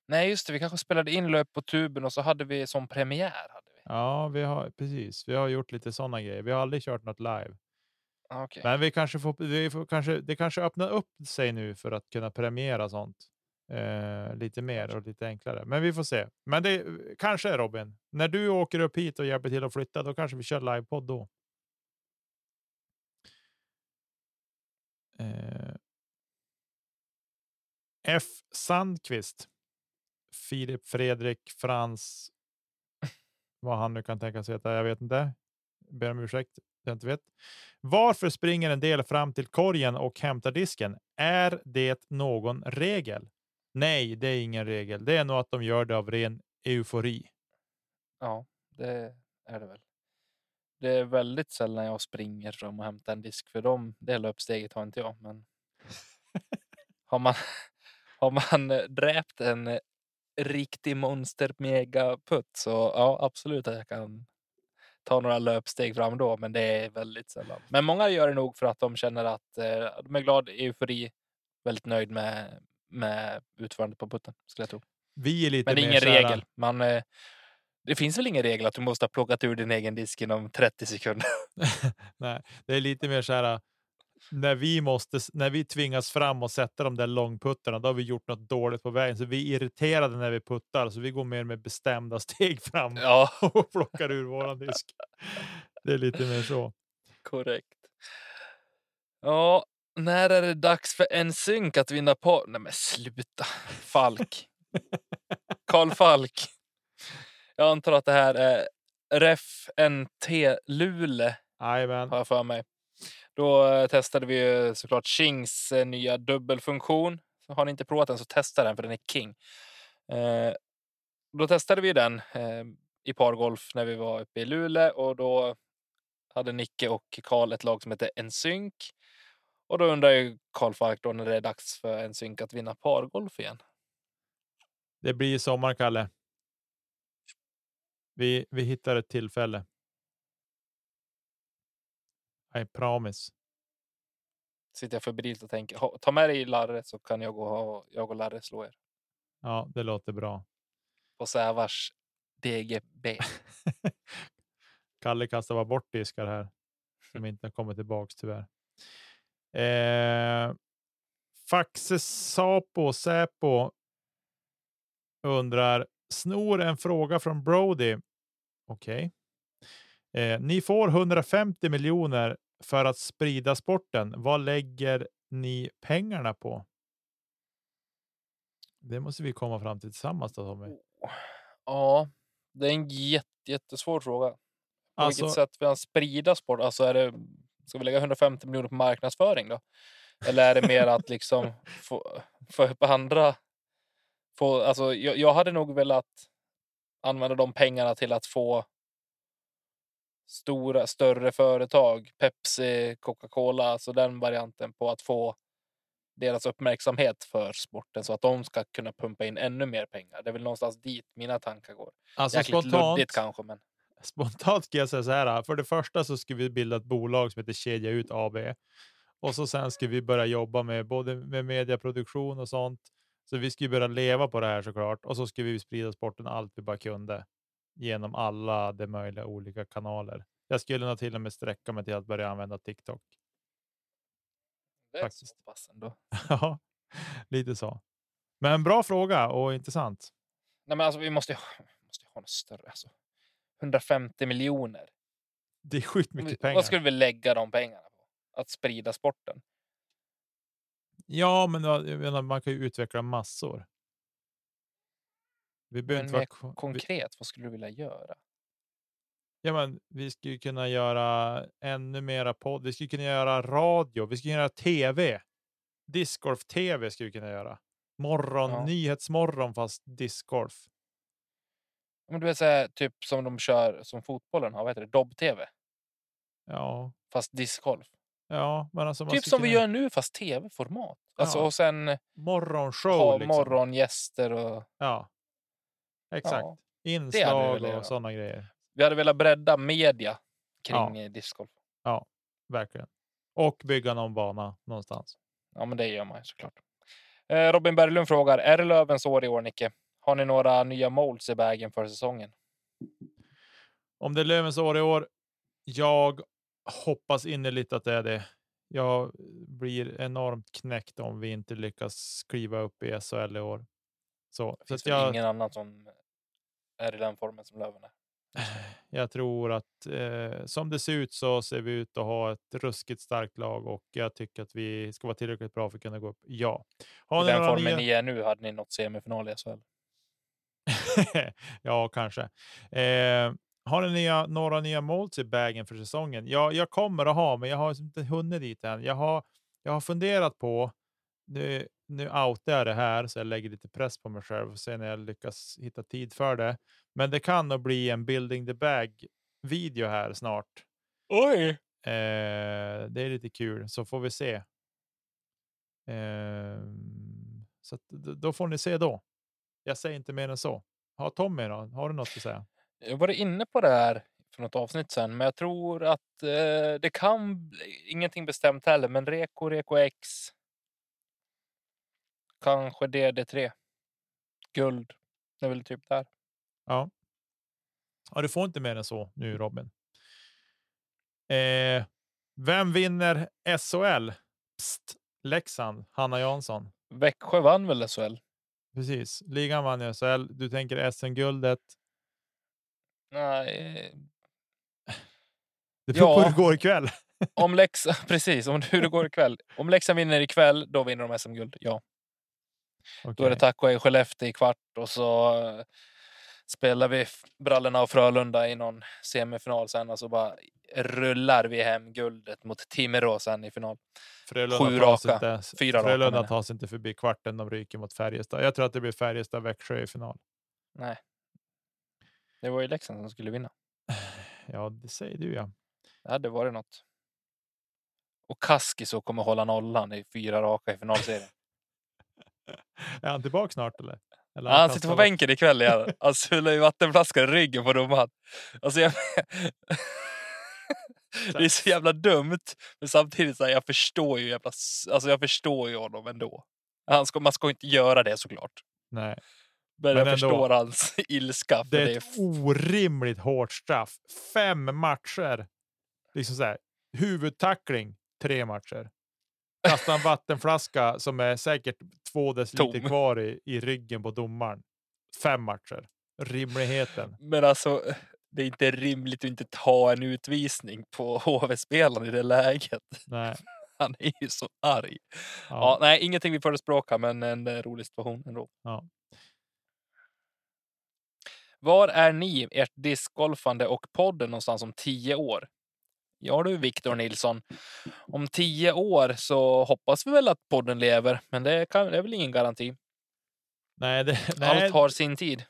Nej, just det. Vi kanske spelade in löp på tuben och så hade vi som premiär. Hade vi. Ja, vi har precis. Vi har gjort lite sådana grejer. Vi har aldrig kört något live, Ah, Okej. men vi kanske får. Vi får kanske. Det kanske öppnar upp sig nu för att kunna premiera sånt eh, lite mer och lite enklare. Men vi får se. Men det kanske Robin, när du åker upp hit och hjälper till att flytta, då kanske vi kör livepodd då. Eh, F. Sandqvist. Filip Fredrik Frans. Vad han nu kan tänka sig heta. Jag vet inte. Ber om ursäkt. Jag inte vet. Varför springer en del fram till korgen och hämtar disken? Är det någon regel? Nej, det är ingen regel. Det är nog att de gör det av ren eufori. Ja, det är det väl. Det är väldigt sällan jag springer fram och hämtar en disk för dem. Det löpsteget har inte jag. Men (laughs) har man, (laughs) har man dräpt en riktig monster megaputt så ja, absolut att jag kan ta några löpsteg fram då. Men det är väldigt sällan. Men många gör det nog för att de känner att eh, de är glada, eufori, väldigt nöjd med, med utförandet på putten skulle jag tro. Vi är lite Men det är ingen här- regel. Man, eh, det finns väl ingen regel att du måste ha plockat ur din egen disk inom 30 sekunder. (laughs) Nej, det är lite mer så här. När vi måste, när vi tvingas fram och sätta de där långputtarna, då har vi gjort något dåligt på vägen. Så vi är irriterade när vi puttar, så vi går mer med bestämda (laughs) steg fram Ja, (laughs) och plockar ur våran disk. Det är lite mer så. korrekt. Ja, när är det dags för en synk att vinna på? Nej men sluta. Falk. (laughs) Karl Falk. Jag antar att det här är Ref NT Lule Jajamän. har jag för mig. Då eh, testade vi ju såklart Kings eh, nya dubbelfunktion. Så har ni inte provat den så testa den för den är king. Eh, då testade vi den eh, i pargolf när vi var uppe i Luleå och då hade Nicke och Karl ett lag som hette Ensynk. Och då undrar ju Karl Falk då när det är dags för Ensynk att vinna pargolf igen. Det blir sommar, Kalle. Vi, vi hittar ett tillfälle. I promise. "Ha, ta med dig Larre så kan jag gå och, jag och Larre slå er. Sitter jag febrilt och tänker, "Ha, ta med dig Larre så kan jag gå och, jag och Larre slå er. Ja, det låter bra. på Sävars DGB. (laughs) Kalle kastar bara bort diskar här som inte har kommit tillbaks tyvärr. Eh, Faxe Sapo Säpo undrar snor en fråga från Brody. Okej. Eh, ni får 150 miljoner för att sprida sporten. Vad lägger ni pengarna på? Det måste vi komma fram till tillsammans då, Tommy. Ja, det är en jätte, jättesvår fråga. På Alltså- vilket sätt vill han sprida sport? Alltså är det, ska vi lägga 150 miljoner på marknadsföring då? Eller är det mer att liksom (laughs) få, få upp andra? Få, alltså, jag, jag hade nog velat använda de pengarna till att få stora, större företag, Pepsi, Coca-Cola, alltså den varianten på att få deras uppmärksamhet för sporten så att de ska kunna pumpa in ännu mer pengar. Det är väl någonstans dit mina tankar går. Alltså Jäkligt spontant, luddigt kanske, men spontant ska jag säga så här. För det första så ska vi bilda ett bolag som heter Kedja Ut AB. Och så sen ska vi börja jobba med både med mediaproduktion och sånt. Så vi ska ju börja leva på det här såklart. Och så ska vi sprida sporten allt vi bara kunde. Genom alla de möjliga olika kanaler. Jag skulle nog till och med sträcka mig till att börja använda TikTok. det är Faktiskt. så pass ändå. (laughs) Ja, lite så. Men bra fråga och intressant. Nej, men alltså, vi måste måste ha något större. Alltså. 150 miljoner. Det är sjukt Vi- mycket pengar. Vad skulle vi lägga de pengarna på? Att sprida sporten? Ja, men menar, man kan ju utveckla massor. Vi behöver Men inte vara mer ko- vi, Konkret, vad skulle du vilja göra? ja, men vi skulle kunna göra ännu mera podd. Vi skulle kunna göra radio. Vi skulle kunna göra tv. Discgolf tv skulle vi kunna göra. Morgon, Ja. nyhetsmorgon fast discgolf. Men du vet, så här, typ som de kör som fotbollen har, vad heter det? Dobb-tv? Ja, Fast discgolf. ja, men alltså Typ som vi kunna- gör nu, fast tv-format. Alltså, Ja. och sen morgonshow. ha liksom. morgongäster och... Ja, exakt. Ja. Inslag och sådana grejer. Vi hade velat bredda media kring Ja. ja. discgolf. Verkligen. Och bygga någon bana någonstans. Ja, men det gör man såklart. Eh, Robin Berglund frågar, är det Lövens år i år, Nicke? Har ni några nya molds i vägen för säsongen? Om det är Lövens år i år. Jag hoppas innerligt att det är det. Jag blir enormt knäckt om vi inte lyckas kliva upp i SHL i år. Så, Det så finns väl jag, ingen annan som är i den formen som Löven är. jag tror att eh, som det ser ut så ser vi ut att ha ett ruskigt starkt lag och jag tycker att vi ska vara tillräckligt bra för att kunna gå upp. Ja. Har I den formen nya- ni är nu hade ni nått semifinal i SHL. (laughs) ja, kanske. Eh, har ni nya, några nya molds i bagen för säsongen? Ja, jag kommer att ha, men jag har inte hunnit dit än. Jag har, jag har funderat på, nu, nu outar jag det här så jag lägger lite press på mig själv och se när jag lyckas hitta tid för det. Men det kan nog bli en building the bag video här snart. Oj! Eh, det är lite kul, så får vi se. Ehm, så att, då får ni se då. Jag säger inte mer än så. Har Tommy då? Har du något att säga? Jag var inne på det här för något avsnitt sen, men jag tror att eh, det kan ingenting bestämt heller, men Reko, Reko X. Kanske DD3. Guld. Det är väl typ där. Ja. ja, du får inte mer än så nu Robin. Eh, vem vinner SHL? Psst, Leksand, Hanna Jansson. Växjö vann väl SHL? Precis, ligan vann ju SHL. Du tänker SM-guldet. Nej, Det beror på Ja. hur det går ikväll. om Leksand, (laughs) precis, om hur det går ikväll. Om Leksand vinner ikväll, då vinner de SM-guld. Ja, då är det tack och hej Skellefteå i kvart och så eh, spelar vi Brallorna och Frölunda i någon semifinal sen och så bara rullar vi hem guldet mot Timrå sen i final. Frölunda Sju raka. Inte, Fyra raka Frölunda tar sig inte förbi kvarten. De ryker mot Färjestad. Jag tror att det blir Färjestad-Växjö i final. Nej. Det var ju Leksand som skulle vinna. (sighs) Ja, det säger du ja. Det hade varit något. Och Kaskiso kommer hålla nollan i fyra raka i finalserien. (laughs) Är han tillbaka snart eller? eller har han sitter på kastat- bänken ikväll igen. (laughs) Han sular ju vattenflaskan i ryggen på domaren. Alltså jag... (laughs) det är så jävla dumt. Men samtidigt så här, jag förstår ju jävla... Alltså jag förstår ju honom ändå. Han ska, man ska inte göra det såklart. Men Nej, jag Men ändå. förstår hans ilska. För det är det är ett orimligt hårt straff. Fem matcher. Liksom så här, huvudtackling, tre matcher. Kasta en vattenflaska som är säkert två deciliter Tom. kvar i, i ryggen på domaren. Fem matcher. Rimligheten. Men alltså, det är inte rimligt att inte ta en utvisning på (laughs) HV-spelaren i det läget. Nej. (laughs) Han är ju så arg. Ja. Ja. nej, ingenting vi förespråkar, men en eh, rolig situation ändå. Ja. Var är ni, ert discgolfande och podden någonstans om tio år? Ja du, Viktor Nilsson. Om tio år så hoppas vi väl att podden lever, men det, kan, det är väl ingen garanti. Nej, det, (laughs) nej Allt har sin tid.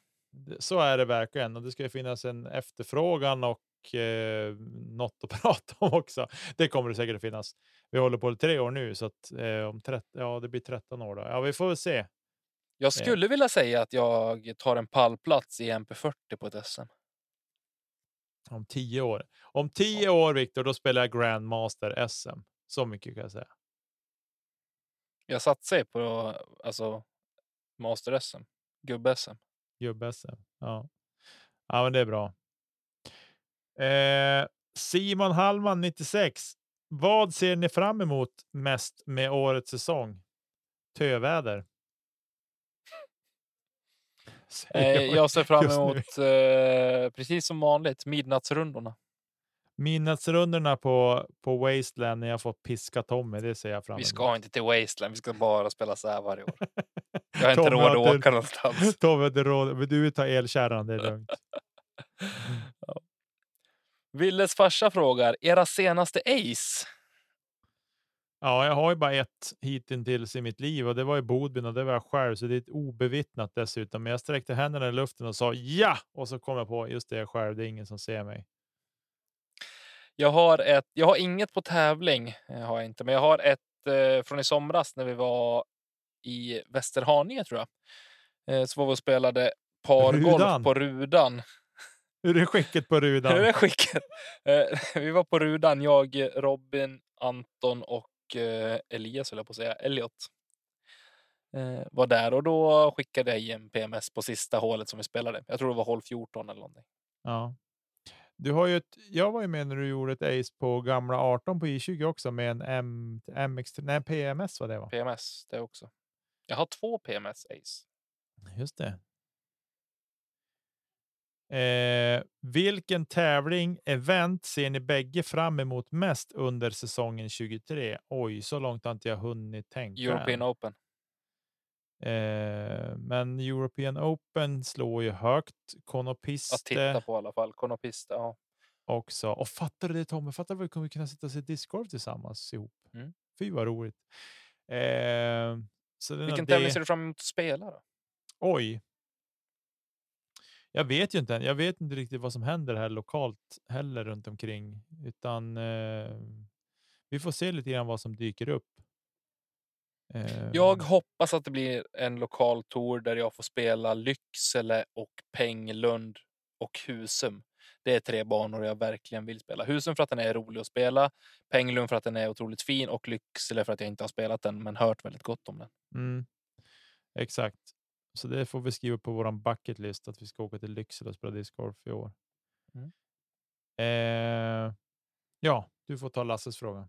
så är det verkligen. Och det ska finnas en efterfrågan och eh, något att (laughs) prata om också. Det kommer det säkert att finnas. Vi håller på i tre år nu, så att eh, om 30, ja, det blir 13 år. Då. Ja, vi får väl se. Jag skulle vilja säga att jag tar en pallplats i MP40 på ett SM. Om tio år. Om tio år, Viktor, då spelar jag Grandmaster SM. Så mycket kan jag säga. Jag satsar på alltså, Master-SM, Gubb-SM. Gubb-SM. Ja. ja, men det är bra. Eh, Simon Hallman, 96. Vad ser ni fram emot mest med årets säsong? Töväder. Eh, jag ser fram emot, eh, precis som vanligt, midnattsrundorna. Midnattsrundorna på, på Wasteland när jag får piska Tommy, det ser jag fram Vi emot. ska inte till Wasteland, vi ska bara spela så här varje år. (laughs) Jag har inte råd att åka någonstans. (laughs) Tommy, har inte råd. Men du tar elkärran, det är lugnt. (laughs) Willes farsa frågar, era senaste ace? Ja, jag har ju bara ett hittills i mitt liv och det var i Bodbyn och det var jag själv, så det är ett obevittnat dessutom. Men jag sträckte händerna i luften och sa ja, och så kom jag på just det jag själv. Det är ingen som ser mig. Jag har, ett, jag har inget på tävling, eh, har jag inte, men jag har ett eh, från i somras när vi var i Västerhaninge tror jag. Eh, så var vi och spelade pargolf på Rudan. Hur är skicket på (laughs) Hur rudan? är skicket? Eh, (laughs) vi var på Rudan, jag, Robin, Anton och Elias, höll jag på att säga, Elliot. Eh, var där och då skickade jag en PMS på sista hålet som vi spelade. Jag tror det var hål 14 eller någonting. Ja. Du har ju ett, jag var ju med när du gjorde ett ace på gamla 18 på I20 också med en M, MX, nej, PMS var det va? PMS det också. Jag har två PMS Ace. Just det. Eh, vilken tävling, event ser ni bägge fram emot mest under säsongen 23? Oj, så långt har inte jag hunnit tänka. än. European Open. Eh, men European Open slår ju högt. Att titta Konopiste på i alla fall. Konopista, ja. också. Och fattar du det Tommy? Fattar du vad vi kommer kunna sitta och se discgolf tillsammans ihop? Mm. Fy vad roligt. Eh, så Vilken det- tävling ser du fram emot att spela då? Oj. Jag vet ju inte. Jag vet inte riktigt vad som händer här lokalt heller runt omkring, utan eh, vi får se lite grann vad som dyker upp. Eh, Jag hoppas att det blir en lokal tour där jag får spela Lycksele och Penglund och Husum. Det är tre banor jag verkligen vill spela. Husum för att den är rolig att spela, Penglund för att den är otroligt fin och Lycksele för att jag inte har spelat den men hört väldigt gott om den. Mm, exakt. Så det får vi skriva på våran bucket list att vi ska åka till Lycksele och spela discgolf i år. Mm. Eh, ja, du får ta Lasses fråga.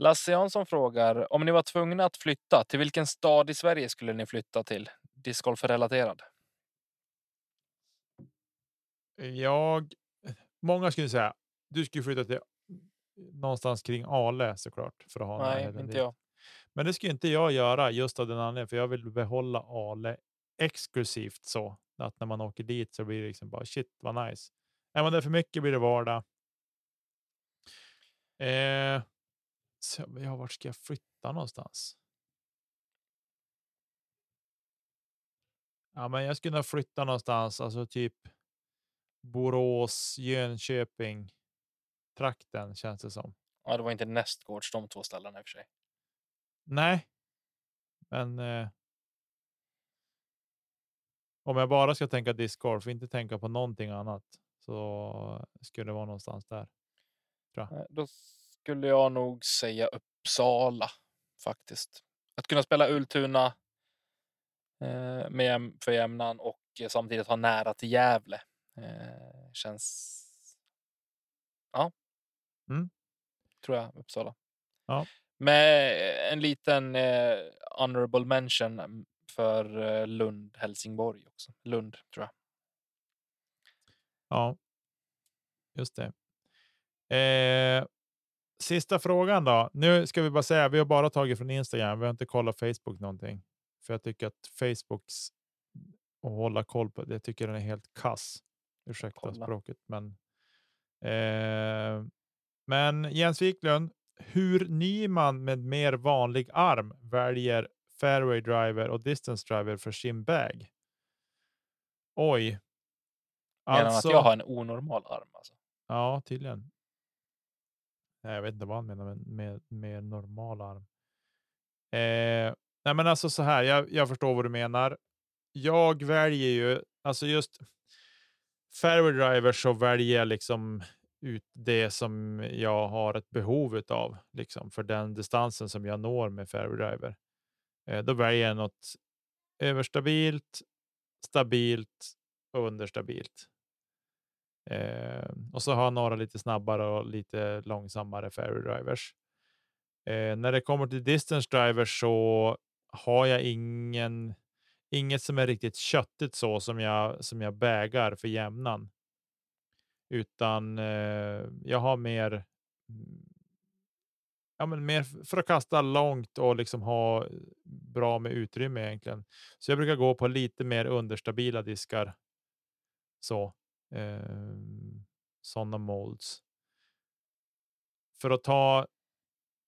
Lasse Jansson frågar om ni var tvungna att flytta, till vilken stad i Sverige skulle ni flytta till? Discgolf-relaterad. Jag, många skulle säga, du skulle flytta till någonstans kring Ale såklart. För att ha Nej, inte dit. jag. Men det skulle inte jag göra just av den anledningen, för jag vill behålla Ale exklusivt så att när man åker dit så blir det liksom bara shit vad nice. Är man där för mycket blir det vardag. Eh, så, ja, vart ska jag flytta någonstans? Ja, men jag skulle nog flytta någonstans, alltså typ Borås, Jönköping, trakten känns det som. Ja, det var inte nästgårds de två ställena i och för sig. Nej, men. Eh, om jag bara ska tänka discgolf, inte tänka på någonting annat, så skulle det vara någonstans där. Då skulle jag nog säga Uppsala faktiskt. Att kunna spela Ultuna eh, med, för jämnan och samtidigt ha nära till Gävle. Eh, känns... Ja. Mm. Tror jag, Uppsala. Ja. Med en liten eh, honorable mention mm, för eh, Lund, Helsingborg också. Lund, tror jag. Ja, just det. Eh, sista frågan då. Nu ska vi bara säga, vi har bara tagit från Instagram. Vi har inte kollat Facebook någonting. För jag tycker att Facebooks att hålla koll på det tycker den är helt kass. Ursäkta Kolla. språket, men. Eh, men Jens Wiklund, hur Nyman med mer vanlig arm väljer fairway driver och distance driver för sin bag? Oj. Menar Alltså- att jag har en onormal arm? Alltså? Ja, tydligen. Nej, jag vet inte vad han menar med, med, med normal arm. Eh, nej, men alltså så här. Jag, jag förstår vad du menar. Jag väljer ju alltså just fairway driver så väljer jag liksom ut det som jag har ett behov av liksom för den distansen som jag når med fairway driver. Eh, då väljer jag något överstabilt, stabilt och understabilt. Eh, och så har jag några lite snabbare och lite långsammare fairway drivers. Eh, när det kommer till distance drivers så har jag ingen, inget som är riktigt köttigt så som jag, som jag bägar för jämnan. Utan eh, jag har mer, mm, ja, men mer för att kasta långt och liksom ha bra med utrymme egentligen. Så jag brukar gå på lite mer understabila diskar. Så eh, sådana molds. För att ta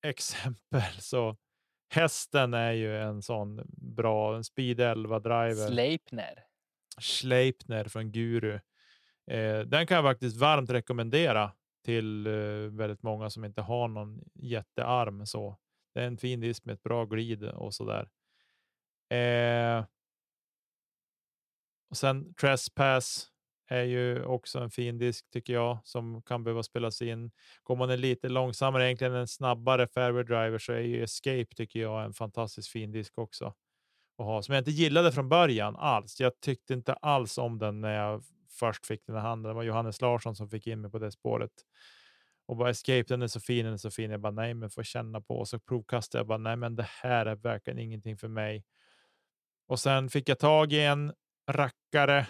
exempel så hästen är ju en sån bra, en speed 11 driver. Sleipner. Sleipner från Guru. Eh, den kan jag faktiskt varmt rekommendera till eh, väldigt många som inte har någon jättearm. Så. Det är en fin disk med ett bra glid och så där. Eh, och sen Trespass är ju också en fin disk tycker jag som kan behöva spelas in. Går man en lite långsammare, egentligen en snabbare fairway driver så är ju Escape tycker jag en fantastiskt fin disk också att ha som jag inte gillade från början alls. Jag tyckte inte alls om den när jag först fick den här handen. Det var Johannes Larsson som fick in mig på det spåret och bara Escape. Den är så fin, den är så fin. Jag bara nej, men får känna på och så provkastade jag bara nej, men det här är verkligen ingenting för mig. Och sen fick jag tag i en rackare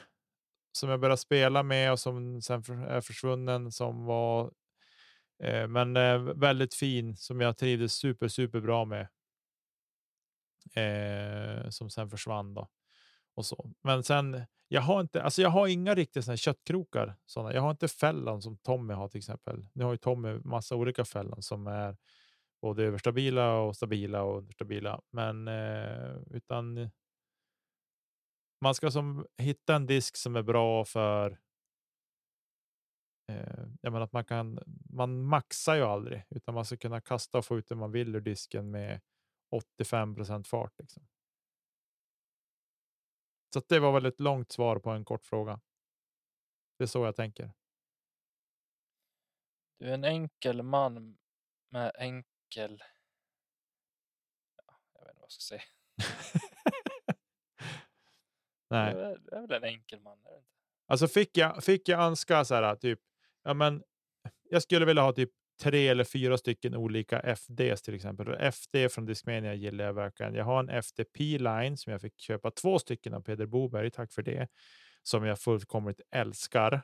som jag började spela med och som sen är försvunnen som var eh, men eh, väldigt fin som jag trivdes super, super bra med. Eh, som sen försvann då. Och så. Men sen, jag har inte, alltså jag har inga riktiga såna här köttkrokar. Såna. Jag har inte fällan som Tommy har till exempel. Nu har ju Tommy massa olika fällan som är både överstabila och stabila och understabila. Men eh, utan man ska som hitta en disk som är bra för eh, jag menar att man kan, man maxar ju aldrig, utan man ska kunna kasta och få ut det man vill ur disken med 85% fart. Liksom. Så det var väl ett långt svar på en kort fråga. Det är så jag tänker. Du är en enkel man med enkel... Ja, jag vet inte vad jag ska säga. (laughs) Nej. Du är, är väl en enkel man? Är inte? Alltså fick jag, fick jag önska så här typ, ja men jag skulle vilja ha typ tre eller fyra stycken olika FDs till exempel. Och FD från Discmania gillar jag verkligen. Jag har en FDP-line som jag fick köpa två stycken av Peder Boberg, tack för det, som jag fullkomligt älskar.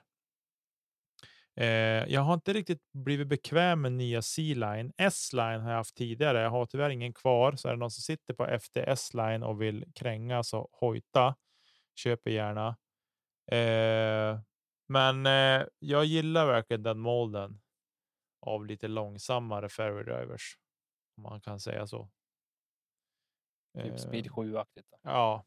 Eh, jag har inte riktigt blivit bekväm med nya C-line. S-line har jag haft tidigare. Jag har tyvärr ingen kvar, så är det någon som sitter på FDS-line och vill kränga så hojta. Köper gärna. Eh, men eh, jag gillar verkligen den molden av lite långsammare fairway drivers. Om man kan säga så. Typ Eh, speed 7-aktigt. då. Ja.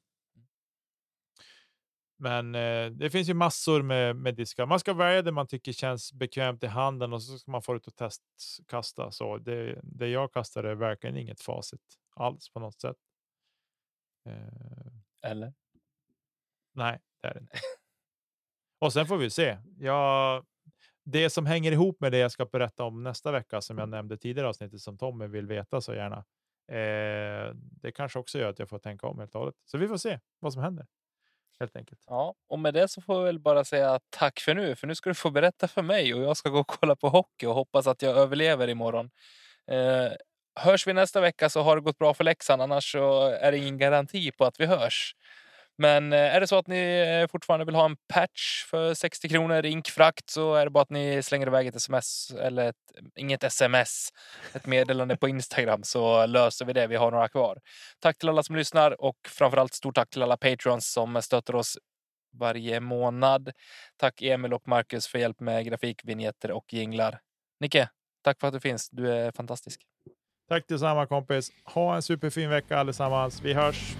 Men eh, det finns ju massor med, med diskar. Man ska välja det man tycker känns bekvämt i handen och så ska man få ut och testkasta. Så det, det jag kastar är verkligen inget facit alls på något sätt. Eh, Eller? Nej, det är det inte. (laughs) Och sen får vi se. Jag, det som hänger ihop med det jag ska berätta om nästa vecka, som jag nämnde tidigare avsnittet, som Tommy vill veta så gärna, Eh, det kanske också gör att jag får tänka om helt och hållet. Så vi får se vad som händer. Helt enkelt. Ja, och med det så får jag väl bara säga tack för nu, för nu ska du få berätta för mig och jag ska gå och kolla på hockey och hoppas att jag överlever imorgon. Eh, hörs vi nästa vecka så har det gått bra för Leksand, annars så är det ingen garanti på att vi hörs. Men eh, är det så att ni eh, fortfarande vill ha en patch för 60 kronor inkfrakt så är det bara att ni slänger iväg ett sms eller ett, inget sms, ett meddelande på Instagram så löser vi det. Vi har några kvar. Tack till alla som lyssnar och framförallt stort tack till alla patrons som stöttar oss varje månad. Tack Emil och Marcus för hjälp med grafik, vinjetter och jinglar. Nicke, tack för att du finns. Du är fantastisk. Tack detsamma kompis. Ha en superfin vecka allesammans. Vi hörs.